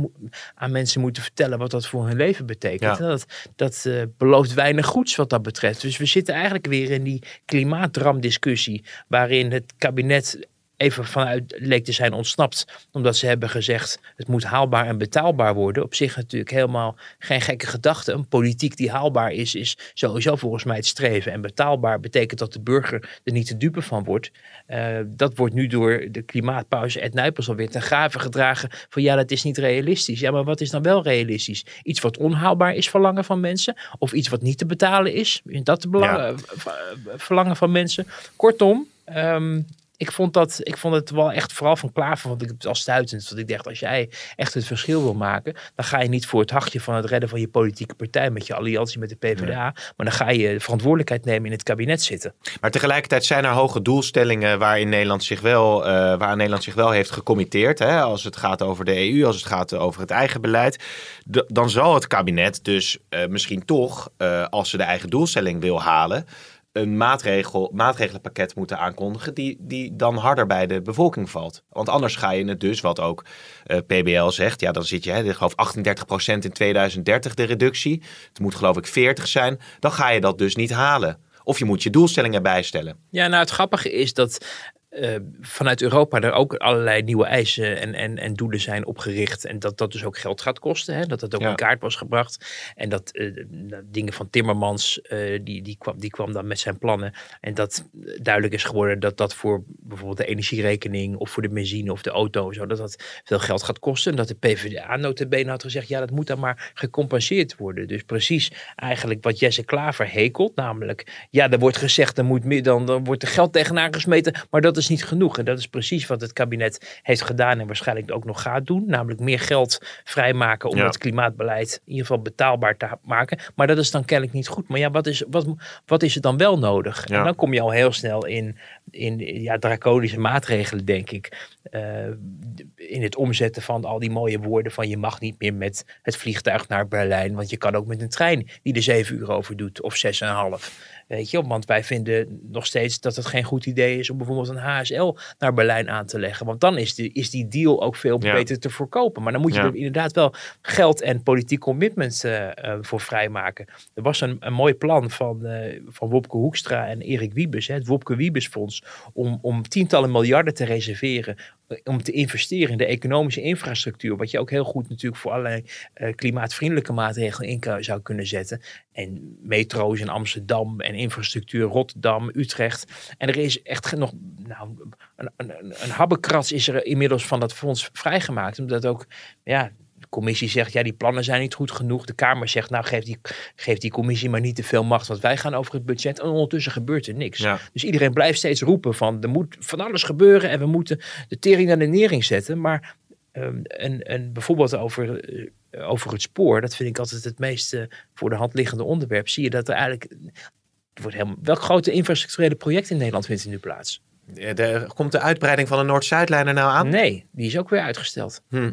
aan mensen moeten vertellen wat dat voor hun leven betekent. Ja. Dat, dat eh, belooft weinig goeds wat dat betreft. Dus we zitten eigenlijk weer in die klimaatdramdiscussie waarin het kabinet even vanuit leek te zijn ontsnapt. Omdat ze hebben gezegd het moet haalbaar en betaalbaar worden. Op zich natuurlijk helemaal geen gekke gedachte. Een politiek die haalbaar is, is sowieso volgens mij het streven. En betaalbaar betekent dat de burger er niet te dupe van wordt. Eh, dat wordt nu door de klimaatpauze Ed Nijpels alweer ten grave gedragen. Van ja, dat is niet realistisch. Ja, maar wat is dan wel realistisch? Iets wat onhaalbaar is verlangen van mensen? Of iets wat niet te betalen is? Dat te belang- Ja. eh, eh, verlangen van mensen? Kortom, ehm, ik, vond dat, ik vond het wel echt vooral van Klaver vond ik het als stuitend. Want ik dacht, als jij echt het verschil wil maken, dan ga je niet voor het hachje van het redden van je politieke partij met je alliantie met de PvdA. Maar dan ga je de verantwoordelijkheid nemen in het kabinet zitten. Maar tegelijkertijd zijn er hoge doelstellingen waarin Nederland zich wel, eh, waar Nederland zich wel heeft gecommitteerd. Hè? Als het gaat over de EU, als het gaat over het eigen beleid. Dan zal het kabinet dus eh, misschien toch, eh, als ze de eigen doelstelling wil halen, een maatregel, maatregelenpakket moeten aankondigen die, die dan harder bij de bevolking valt. Want anders ga je het dus, wat ook eh, PBL zegt, ja dan zit je, hè, geloof 38% in 2030 de reductie. Het moet geloof ik 40 zijn. Dan ga je dat dus niet halen. Of je moet je doelstellingen bijstellen. Ja, nou het grappige is dat eh, vanuit Europa er ook allerlei nieuwe eisen en, en, en doelen zijn opgericht. En dat dat dus ook geld gaat kosten. Hè? Dat dat ook Ja. in kaart was gebracht. En dat eh, dingen van Timmermans, eh, die, die, kwam, die kwam dan met zijn plannen. En dat duidelijk is geworden dat dat voor bijvoorbeeld de energierekening of voor de benzine of de auto, zo, dat dat veel geld gaat kosten. En dat de PvdA notabene had gezegd, ja dat moet dan maar gecompenseerd worden. Dus precies eigenlijk wat Jesse Klaver hekelt, namelijk ja er wordt gezegd, er moet meer dan, dan wordt er geld tegenaan gesmeten, maar dat is niet genoeg. En dat is precies wat het kabinet heeft gedaan en waarschijnlijk ook nog gaat doen. Namelijk meer geld vrijmaken om Ja. het klimaatbeleid in ieder geval betaalbaar te maken. Maar dat is dan kennelijk niet goed. Maar ja, wat is, wat, wat is er dan wel nodig? Ja. En dan kom je al heel snel in, in ja, draconische maatregelen, denk ik. Eh, in het omzetten van al die mooie woorden van je mag niet meer met het vliegtuig naar Berlijn. Want je kan ook met een trein die er zeven uur over doet of zes en een half. Weet je, want wij vinden nog steeds dat het geen goed idee is om bijvoorbeeld een HSL naar Berlijn aan te leggen. Want dan is, die is die deal ook veel Ja. beter te verkopen. Maar dan moet je Ja. er inderdaad wel geld en politiek commitment eh, eh, voor vrijmaken. Er was een, een mooi plan van, van Wopke Hoekstra en Erik Wiebes, hè, het Wopke Wiebes Fonds, om, om tientallen miljarden te reserveren. eh, Om te investeren in de economische infrastructuur. Wat je ook heel goed natuurlijk voor allerlei eh, klimaatvriendelijke maatregelen in zou kunnen zetten. En metro's in Amsterdam en infrastructuur Rotterdam, Utrecht. En er is echt nog nou, een, een, een, is er inmiddels van dat fonds vrijgemaakt. Omdat ook ja, commissie zegt, ja, die plannen zijn niet goed genoeg. De Kamer zegt, nou, geef die, geef die commissie maar niet te veel macht, want wij gaan over het budget. En ondertussen gebeurt er niks. Ja. Dus iedereen blijft steeds roepen van, er moet van alles gebeuren en we moeten de tering naar de nering zetten. Maar Ehm, en, en bijvoorbeeld over, eh, over het spoor, dat vind ik altijd het meest voor de hand liggende onderwerp. Zie je dat er eigenlijk. Er wordt helemaal, welk grote infrastructurele project in Nederland vindt er nu plaats? Ja, de- komt de uitbreiding van de Noord-Zuidlijn er nou aan? Nee, die is ook weer uitgesteld. Hm.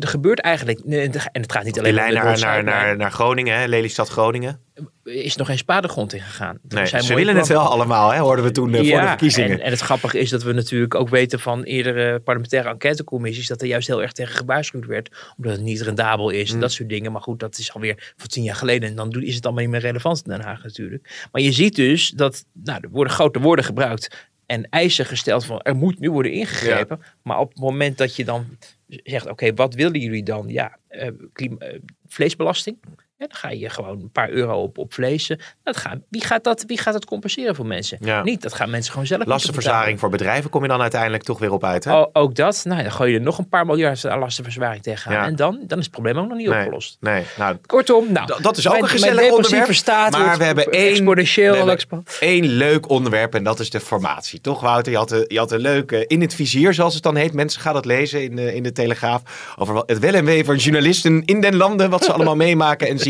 Er gebeurt eigenlijk, en het gaat niet alleen naar, naar, naar, naar Groningen, hè? Lelystad Groningen. is nog geen spadegrond ingegaan. Nee, zijn ze willen het wel allemaal, hè? hoorden we toen eh, voor de verkiezingen. En, en het grappige is dat we natuurlijk ook weten van eerdere parlementaire enquêtecommissies dat er juist heel erg tegen gewaarschuwd werd. Omdat het niet rendabel is en Mm. dat soort dingen. Maar goed, dat is alweer voor tien jaar geleden. En dan is het allemaal niet meer relevant in Den Haag natuurlijk. Maar je ziet dus dat nou, er worden grote woorden gebruikt. En eisen gesteld van er moet nu worden ingegrepen. Maar op het moment dat je dan zegt, oké, wat willen jullie dan? Ja, eh, eh, vleesbelasting. Ja, dan ga je gewoon een paar euro op, op vlees. eh, Dat gaat, wie, gaat dat, wie gaat dat compenseren voor mensen? Ja. Niet, dat gaan mensen gewoon zelf Lastenverzaring voor bedrijven kom je dan uiteindelijk toch weer op uit, hè? betalen. O- ook dat, nou, dan gooi je er nog een paar miljard aan lastenverzwaring tegenaan. Ja. En dan, dan is het probleem ook nog niet nee, opgelost. nee, nou, Kortom, nou, dat is ook mijn- een gezellig onderwerp. staat maar wordt we hebben één, we hebben één leuk onderwerp en dat is de formatie. Toch, Wouter? Je had, een- je had een leuke in het vizier, zoals het dan heet. Mensen gaan dat lezen in de, in de Telegraaf. Over het wel en wee van journalisten in den landen. Wat ze allemaal meemaken en zien.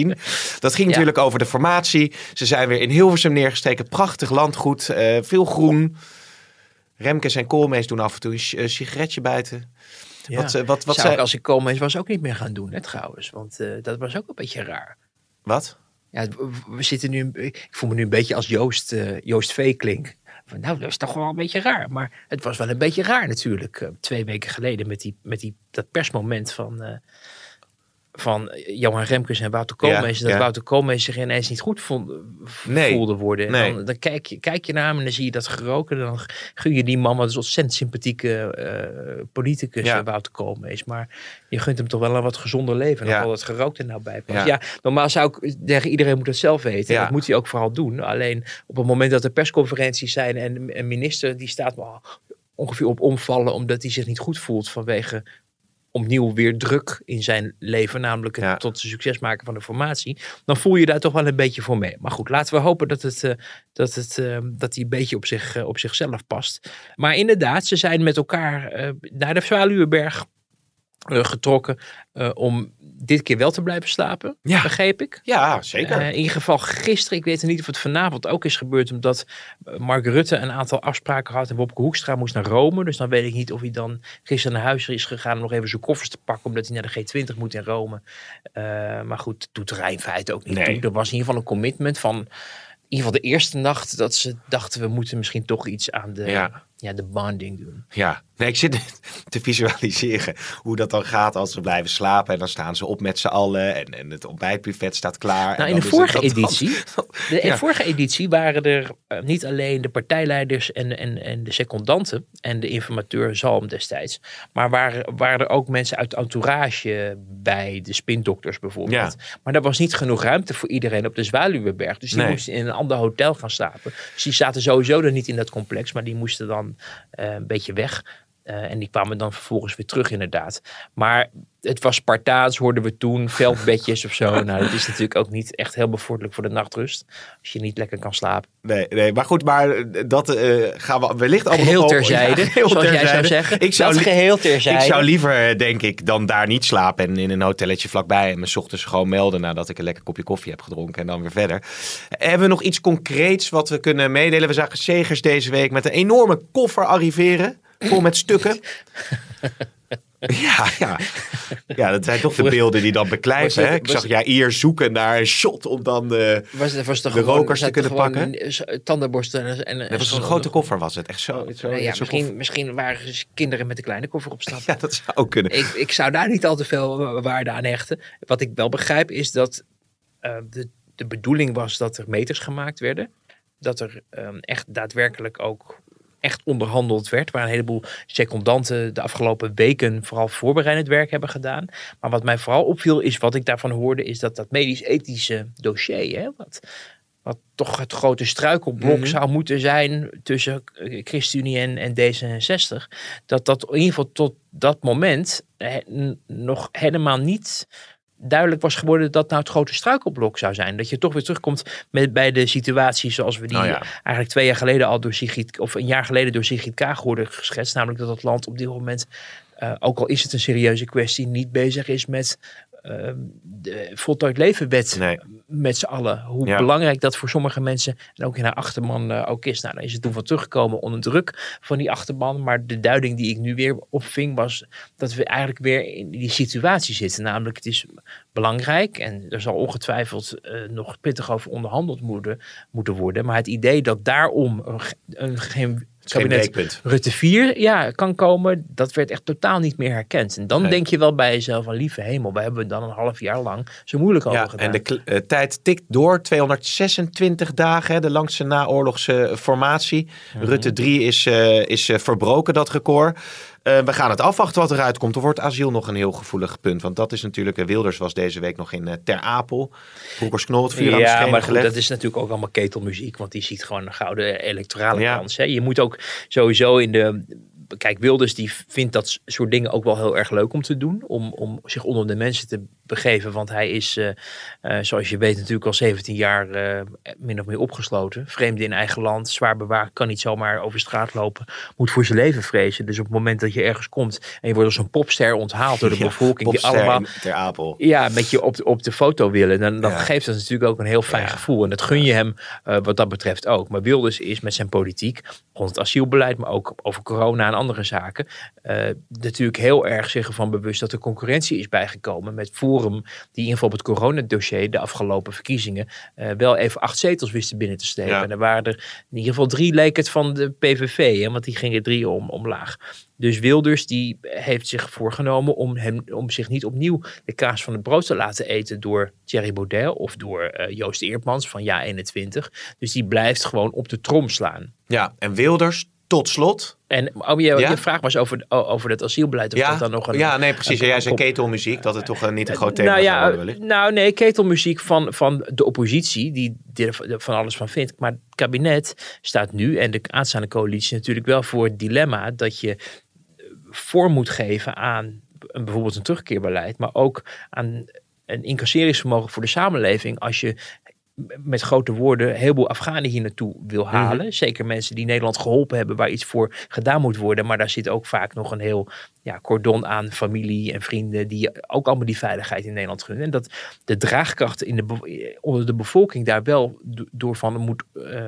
Dat ging Ja. natuurlijk over de formatie. Ze zijn weer in Hilversum neergestreken. Prachtig landgoed. eh, veel groen. Remkes en Koolmees doen af en toe een si- een sigaretje buiten. Ja. Wat, eh, wat, wat, Zou zei- ik als ik kom eens was ook niet meer gaan doen, hè, trouwens. Want eh, dat was ook een beetje raar. wat? Ja, we- zitten nu, ik voel me nu een beetje als Joost, eh, Joost V. klink. Van, nou, dat is toch wel een beetje raar. Maar het was wel een beetje raar natuurlijk. eh, twee weken geleden met, die, met die, dat persmoment van, eh, van Johan Remkes en Wouter Ja, Koolmees. en dat ja. Wouter Koolmees zich ineens niet goed vond, Nee, voelde worden. En. Dan, dan kijk, je, kijk je naar hem en dan zie je dat geroken. En dan gun je die man, wat is een ontzettend sympathieke eh, politicus, Ja. eh, Wouter Koolmees. Maar je gunt hem toch wel een wat gezonder leven. En Ja. al dat gerookt er nou bij past. Ja. Ja. normaal zou ik zeggen, iedereen moet het zelf weten. Ja. Dat moet hij ook vooral doen. Alleen op het moment dat er persconferenties zijn en een minister die staat wel ongeveer op omvallen omdat hij zich niet goed voelt vanwege opnieuw weer druk in zijn leven, namelijk het Ja. tot succes maken van de formatie, dan voel je daar toch wel een beetje voor mee. Maar goed, laten we hopen dat, het, eh, dat, het, eh, dat hij een beetje op, zich, eh, op zichzelf past. Maar inderdaad, ze zijn met elkaar naar de Zwaluwenberg getrokken eh, om dit keer wel te blijven slapen, Ja. begreep ik. Ja, zeker. Eh, in ieder geval gisteren, ik weet niet of het vanavond ook is gebeurd, omdat eh, Mark Rutte een aantal afspraken had en Wopke Hoekstra moest naar Rome. Dus dan weet ik niet of hij dan gisteren naar huis is gegaan om nog even zijn koffers te pakken, omdat hij naar de G20 moet in Rome. Eh, maar goed, doet er in feite ook niet Nee. toe. Er was in ieder geval een commitment van, in ieder geval de eerste nacht, dat ze dachten we moeten misschien toch iets aan de, Ja. Ja. de bonding doen. Ja, nee, ik zit te visualiseren hoe dat dan gaat als ze blijven slapen. En dan staan ze op met z'n allen en, en het ontbijtbuffet staat klaar. Nou, En in dan de vorige dan- editie, de Ja. vorige editie waren er eh, niet alleen de partijleiders en, en, en de secondanten en de informateur Zalm destijds, maar waren, waren er ook mensen uit de entourage bij, de spindokters bijvoorbeeld. Maar er was niet genoeg ruimte voor iedereen op de Zwaluwenberg, dus die Nee. moesten in een ander hotel gaan slapen. Dus die zaten sowieso er niet in dat complex, maar die moesten dan een beetje weg. Eh, en die kwamen dan vervolgens weer terug inderdaad. Maar het was Spartaans, hoorden we toen, veldbedjes of zo. Nou, dat is natuurlijk ook niet echt heel bevorderlijk voor de nachtrust. Als je niet lekker kan slapen. Nee, nee, maar goed, maar eh, dat eh, gaan we wellicht allemaal Geheel terzijde, Ja, geheel zoals jij zou zeggen. Ik zou, geheel terzijde. ik zou liever, denk ik, dan daar niet slapen en in een hotelletje vlakbij en me 's ochtends gewoon melden nadat ik een lekker kopje koffie heb gedronken en dan weer verder. Hebben we nog iets concreets wat we kunnen meedelen? We zagen Segers deze week met een enorme koffer arriveren, vol met stukken. Ja, ja. ja, dat zijn toch de Was- beelden die dan was beklijven. het- hè? Ik was- zag Jair zoeken naar een shot om dan... eh, Was, was toch De gewoon, rokers te kunnen pakken? Tandenborsten en, en, dat was een grote koffer was het. Echt zo. zo, ja, zo misschien, misschien waren ze kinderen met een kleine koffer op stap. Ja, dat zou ook kunnen. ik, ik zou daar niet al te veel waarde aan hechten. Wat ik wel begrijp is dat eh, de, de bedoeling was dat er meters gemaakt werden. Dat er ehm, echt daadwerkelijk ook echt onderhandeld werd. Waar een heleboel secondanten de afgelopen weken vooral voorbereidend werk hebben gedaan. Maar wat mij vooral opviel is wat ik daarvan hoorde is dat dat medisch-ethische dossier, hè, wat, wat toch het grote struikelblok Mhm. zou moeten zijn tussen ChristenUnie en, en D66, dat dat in ieder geval tot dat moment eh, nog helemaal niet duidelijk was geworden dat nou het grote struikelblok zou zijn. Dat je toch weer terugkomt met, bij de situatie zoals we die Oh ja. eigenlijk twee jaar geleden al door Sigrid, of een jaar geleden door Sigrid Kaag hoorden geschetst. Namelijk dat het land op dit moment uh, ook al is het een serieuze kwestie, niet bezig is met uh, de voltooid levenwet nee. met z'n allen. Hoe Ja. belangrijk dat voor sommige mensen en ook in haar achterman uh, ook is. Nou, dan is het toen van teruggekomen onder druk van die achterban. Maar de duiding die ik nu weer opving was dat we eigenlijk weer in die situatie zitten. Namelijk, het is belangrijk en er zal ongetwijfeld uh, nog pittig over onderhandeld moeten, moeten worden. Maar het idee dat daarom een, een, geen kabinet Rutte 4 ja, kan komen, dat werd echt totaal niet meer herkend. En dan Nee. denk je wel bij jezelf van lieve hemel, we hebben dan een half jaar lang zo moeilijk over Ja, gedaan. en de eh, tijd tikt door. 226 dagen, hè, de langste naoorlogse formatie. Mhm. Rutte 3 is, eh, is eh, verbroken, dat record. Eh, we gaan het afwachten wat eruit komt. Er wordt asiel nog een heel gevoelig punt. Want dat is natuurlijk... eh, Wilders was deze week nog in eh, Ter Apel. Broekers Knol het vuur aan de ja, schenen maar goed, dat is natuurlijk ook allemaal ketelmuziek, want die ziet gewoon een gouden electorale Ja. kans. Hè. Je moet ook sowieso in de. Kijk, Wilders die vindt dat soort dingen ook wel heel erg leuk om te doen. Om, om zich onder de mensen te begeven. Want hij is, eh, eh, zoals je weet, natuurlijk al 17 jaar eh, min of meer opgesloten. Vreemde in eigen land, zwaar bewaakt, kan niet zomaar over straat lopen. Moet voor zijn leven vrezen. Dus op het moment dat je ergens komt en je wordt als een popster onthaald door de Ja, bevolking. Die allemaal in Ter Apel. ja, met je op de, op de foto willen. Dan, dan Ja. geeft dat natuurlijk ook een heel fijn gevoel. En dat gun je hem wat dat betreft ook. Maar Wilders is met zijn politiek rond het asielbeleid, maar ook over corona en andere zaken, eh, natuurlijk heel erg zich ervan bewust dat er concurrentie is bijgekomen met Forum, die in ieder geval op het coronadossier de afgelopen verkiezingen eh, wel even acht zetels wisten binnen te slepen. Ja. En er waren er in ieder geval drie leek het van de PVV, hè, want die gingen drie om, omlaag. Dus Wilders die heeft zich voorgenomen om, hem, om zich niet opnieuw de kaas van het brood te laten eten door Thierry Baudet of door eh, Joost Eertmans van Ja 21. Dus die blijft gewoon op de trom slaan. Ja, en Wilders tot slot. En oh, je, Ja? je vraag was over, over het asielbeleid. Of Ja, dat dan nog een, ja, nee, precies. een- Jij zei ketelmuziek, dat het toch eh, niet een groot thema nou zou ja, worden nou nee, ketelmuziek van, van de oppositie, die, die er van alles van vindt. Maar het kabinet staat nu en de aanstaande coalitie natuurlijk wel voor het dilemma dat je vorm moet geven aan een, bijvoorbeeld een terugkeerbeleid, maar ook aan een incasseringsvermogen voor de samenleving als je met grote woorden een heleboel Afghanen hier naartoe wil Mhm. halen. Zeker mensen die Nederland geholpen hebben, waar iets voor gedaan moet worden. Maar daar zit ook vaak nog een heel ja, cordon aan familie en vrienden die ook allemaal die veiligheid in Nederland gunnen. En dat de draagkracht in de, onder de bevolking daar wel do- door van moet, eh,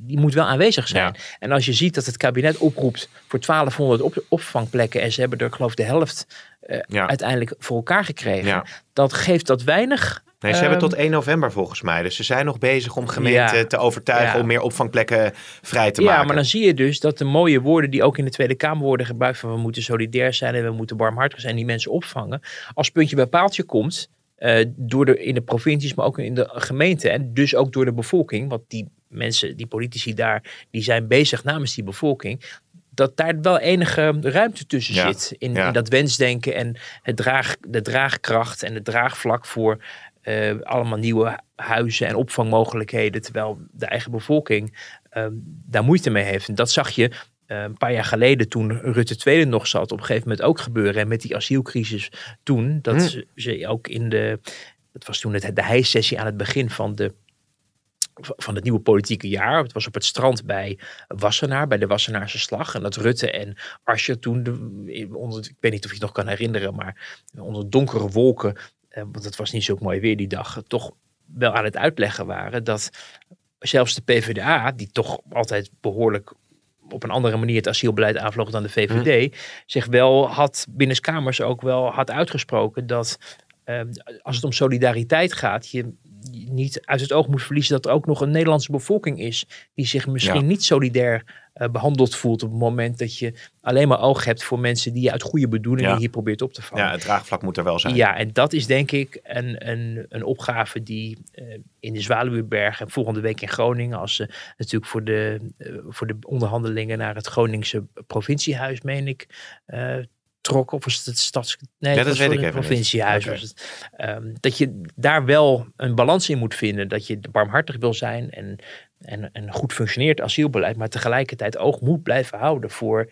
die moet wel aanwezig zijn. En als je ziet dat het kabinet oproept voor 1200 op, opvangplekken en ze hebben er geloof ik de helft eh, Ja. uiteindelijk voor elkaar gekregen. Ja. Dan geeft dat weinig Nee, ze hebben Ehm, tot 1 november volgens mij. Dus ze zijn nog bezig om gemeenten Ja. te overtuigen Ja. om meer opvangplekken vrij te ja, maken. maar dan zie je dus dat de mooie woorden die ook in de Tweede Kamer worden gebruikt van we moeten solidair zijn en we moeten barmhartig zijn, die mensen opvangen. Als puntje bij paaltje komt, eh, door de, in de provincies, maar ook in de gemeenten en dus ook door de bevolking, want die mensen, die politici daar, die zijn bezig namens die bevolking, dat daar wel enige ruimte tussen Ja, zit in, ja. in dat wensdenken en het draag, de draagkracht en het draagvlak voor eh, allemaal nieuwe huizen en opvangmogelijkheden, terwijl de eigen bevolking eh, daar moeite mee heeft. En dat zag je eh, een paar jaar geleden toen Rutte II nog zat, op een gegeven moment ook gebeuren. En met die asielcrisis toen, dat Hm. ze, ze ook in de, dat was toen het, de hijsessie aan het begin van de van het nieuwe politieke jaar. Het was op het strand bij Wassenaar, bij de Wassenaarse slag. En dat Rutte en Asscher toen, de, onder, ik weet niet of je het nog kan herinneren, maar onder donkere wolken, want het was niet zo mooi weer die dag, toch wel aan het uitleggen waren dat zelfs de PvdA, die toch altijd behoorlijk op een andere manier het asielbeleid aanvloog dan de VVD, zich wel had binnenskamers ook wel had uitgesproken dat eh, als het om solidariteit gaat, je niet uit het oog moet verliezen dat er ook nog een Nederlandse bevolking is die zich misschien Ja. niet solidair eh, behandeld voelt op het moment dat je alleen maar oog hebt voor mensen die je uit goede bedoelingen Ja. hier probeert op te vangen. Ja, het draagvlak moet er wel zijn. Ja, en dat is denk ik een, een, een opgave die eh, in de Zwaluweberg en volgende week in Groningen, als ze natuurlijk voor de, eh, voor de onderhandelingen naar het Groningse provinciehuis, meen ik, trok. Of was het het stads... Nee, Ja, dat weet ik even provinciehuis. Was het. Ehm, dat je daar wel een balans in moet vinden. Dat je barmhartig wil zijn en, en een goed functioneert asielbeleid, maar tegelijkertijd oog moet blijven houden voor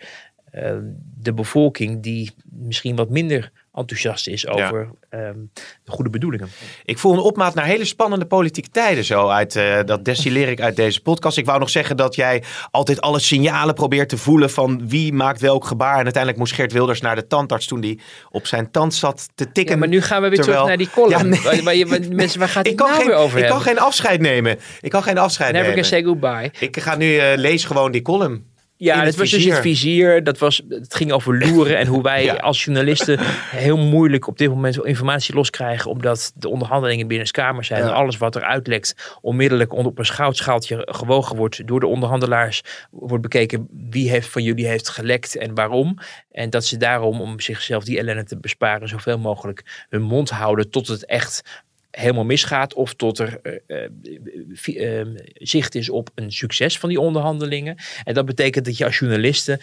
de bevolking die misschien wat minder enthousiast is over ehm, de goede bedoelingen. Ik voel een opmaat naar hele spannende politieke tijden zo. Uit, eh, dat destilleer ik uit deze podcast. Ik wou nog zeggen dat jij altijd alle signalen probeert te voelen van wie maakt welk gebaar. En uiteindelijk moest Geert Wilders naar de tandarts toen hij op zijn tand zat te tikken. Ja, maar nu gaan we weer terwijl... terug naar die column. Ja, nee. waar, mensen, waar gaat het Ik kan, nou geen, weer over ik kan geen afscheid nemen. Ik kan geen afscheid Never nemen. can say goodbye. Ik ga nu uh, lees gewoon die column. Ja, het was dus het vizier. Dat was, het ging over loeren en hoe wij Ja. als journalisten heel moeilijk op dit moment informatie loskrijgen. Omdat de onderhandelingen binnen de Kamer zijn. Ja. En alles wat er uitlekt onmiddellijk onder- op een schoutschaaltje gewogen wordt door de onderhandelaars. Wordt bekeken wie heeft van jullie heeft gelekt en waarom. En dat ze daarom, om zichzelf die ellende te besparen, zoveel mogelijk hun mond houden tot het echt helemaal misgaat of tot er eh, eh, vi- eh, zicht is op een succes van die onderhandelingen. En dat betekent dat je als journalisten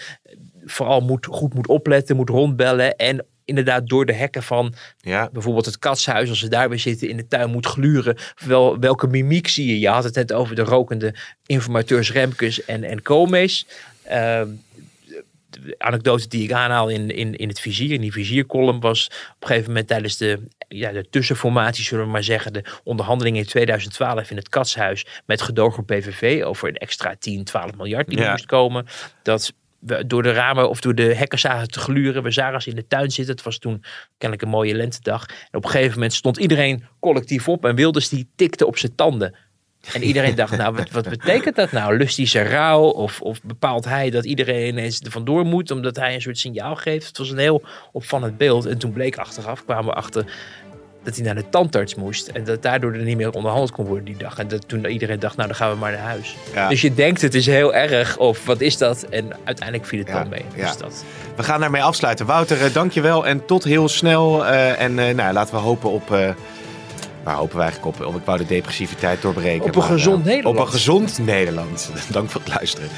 vooral moet, goed moet opletten, moet rondbellen en inderdaad door de hekken van Ja. bijvoorbeeld het katshuis, als ze daar weer zitten in de tuin moet gluren. Wel, welke mimiek zie je? Je had het net over de rokende informateurs Remkes en, en Koolmees. Ehm, de anekdote die ik aanhaal in, in, in het vizier, in die viziercolumn, was op een gegeven moment tijdens de, ja, de tussenformatie, zullen we maar zeggen, de onderhandelingen in 2012 in het Katshuis met gedogen PVV over een extra 10, 12 miljard die Ja. moest komen. Dat we door de ramen of door de hekken zagen te gluren. We zagen ze in de tuin zitten. Het was toen kennelijk een mooie lentedag. En op een gegeven moment stond iedereen collectief op en Wilders die tikte op zijn tanden. En iedereen dacht, nou, wat, wat betekent dat nou? Lust hij zijn rouw? Of, of bepaalt hij dat iedereen ineens er vandoor moet, omdat hij een soort signaal geeft? Het was een heel opvallend beeld. En toen bleek achteraf, kwamen we achter dat hij naar de tandarts moest. En dat daardoor er niet meer onderhandeld kon worden die dag. En dat toen iedereen dacht, nou, dan gaan we maar naar huis. Ja. Dus je denkt, het is heel erg, of wat is dat? En uiteindelijk viel het Ja, dan mee. ja. Dus dat. We gaan daarmee afsluiten. Wouter, eh, dankjewel en tot heel snel. Eh, en eh, nou, laten we hopen op... waar hopen we eigenlijk op? Of ik wou de depressiviteit doorbreken. Op een maar, eh, gezond Nederland. Op een gezond Nederland. Dank voor het luisteren.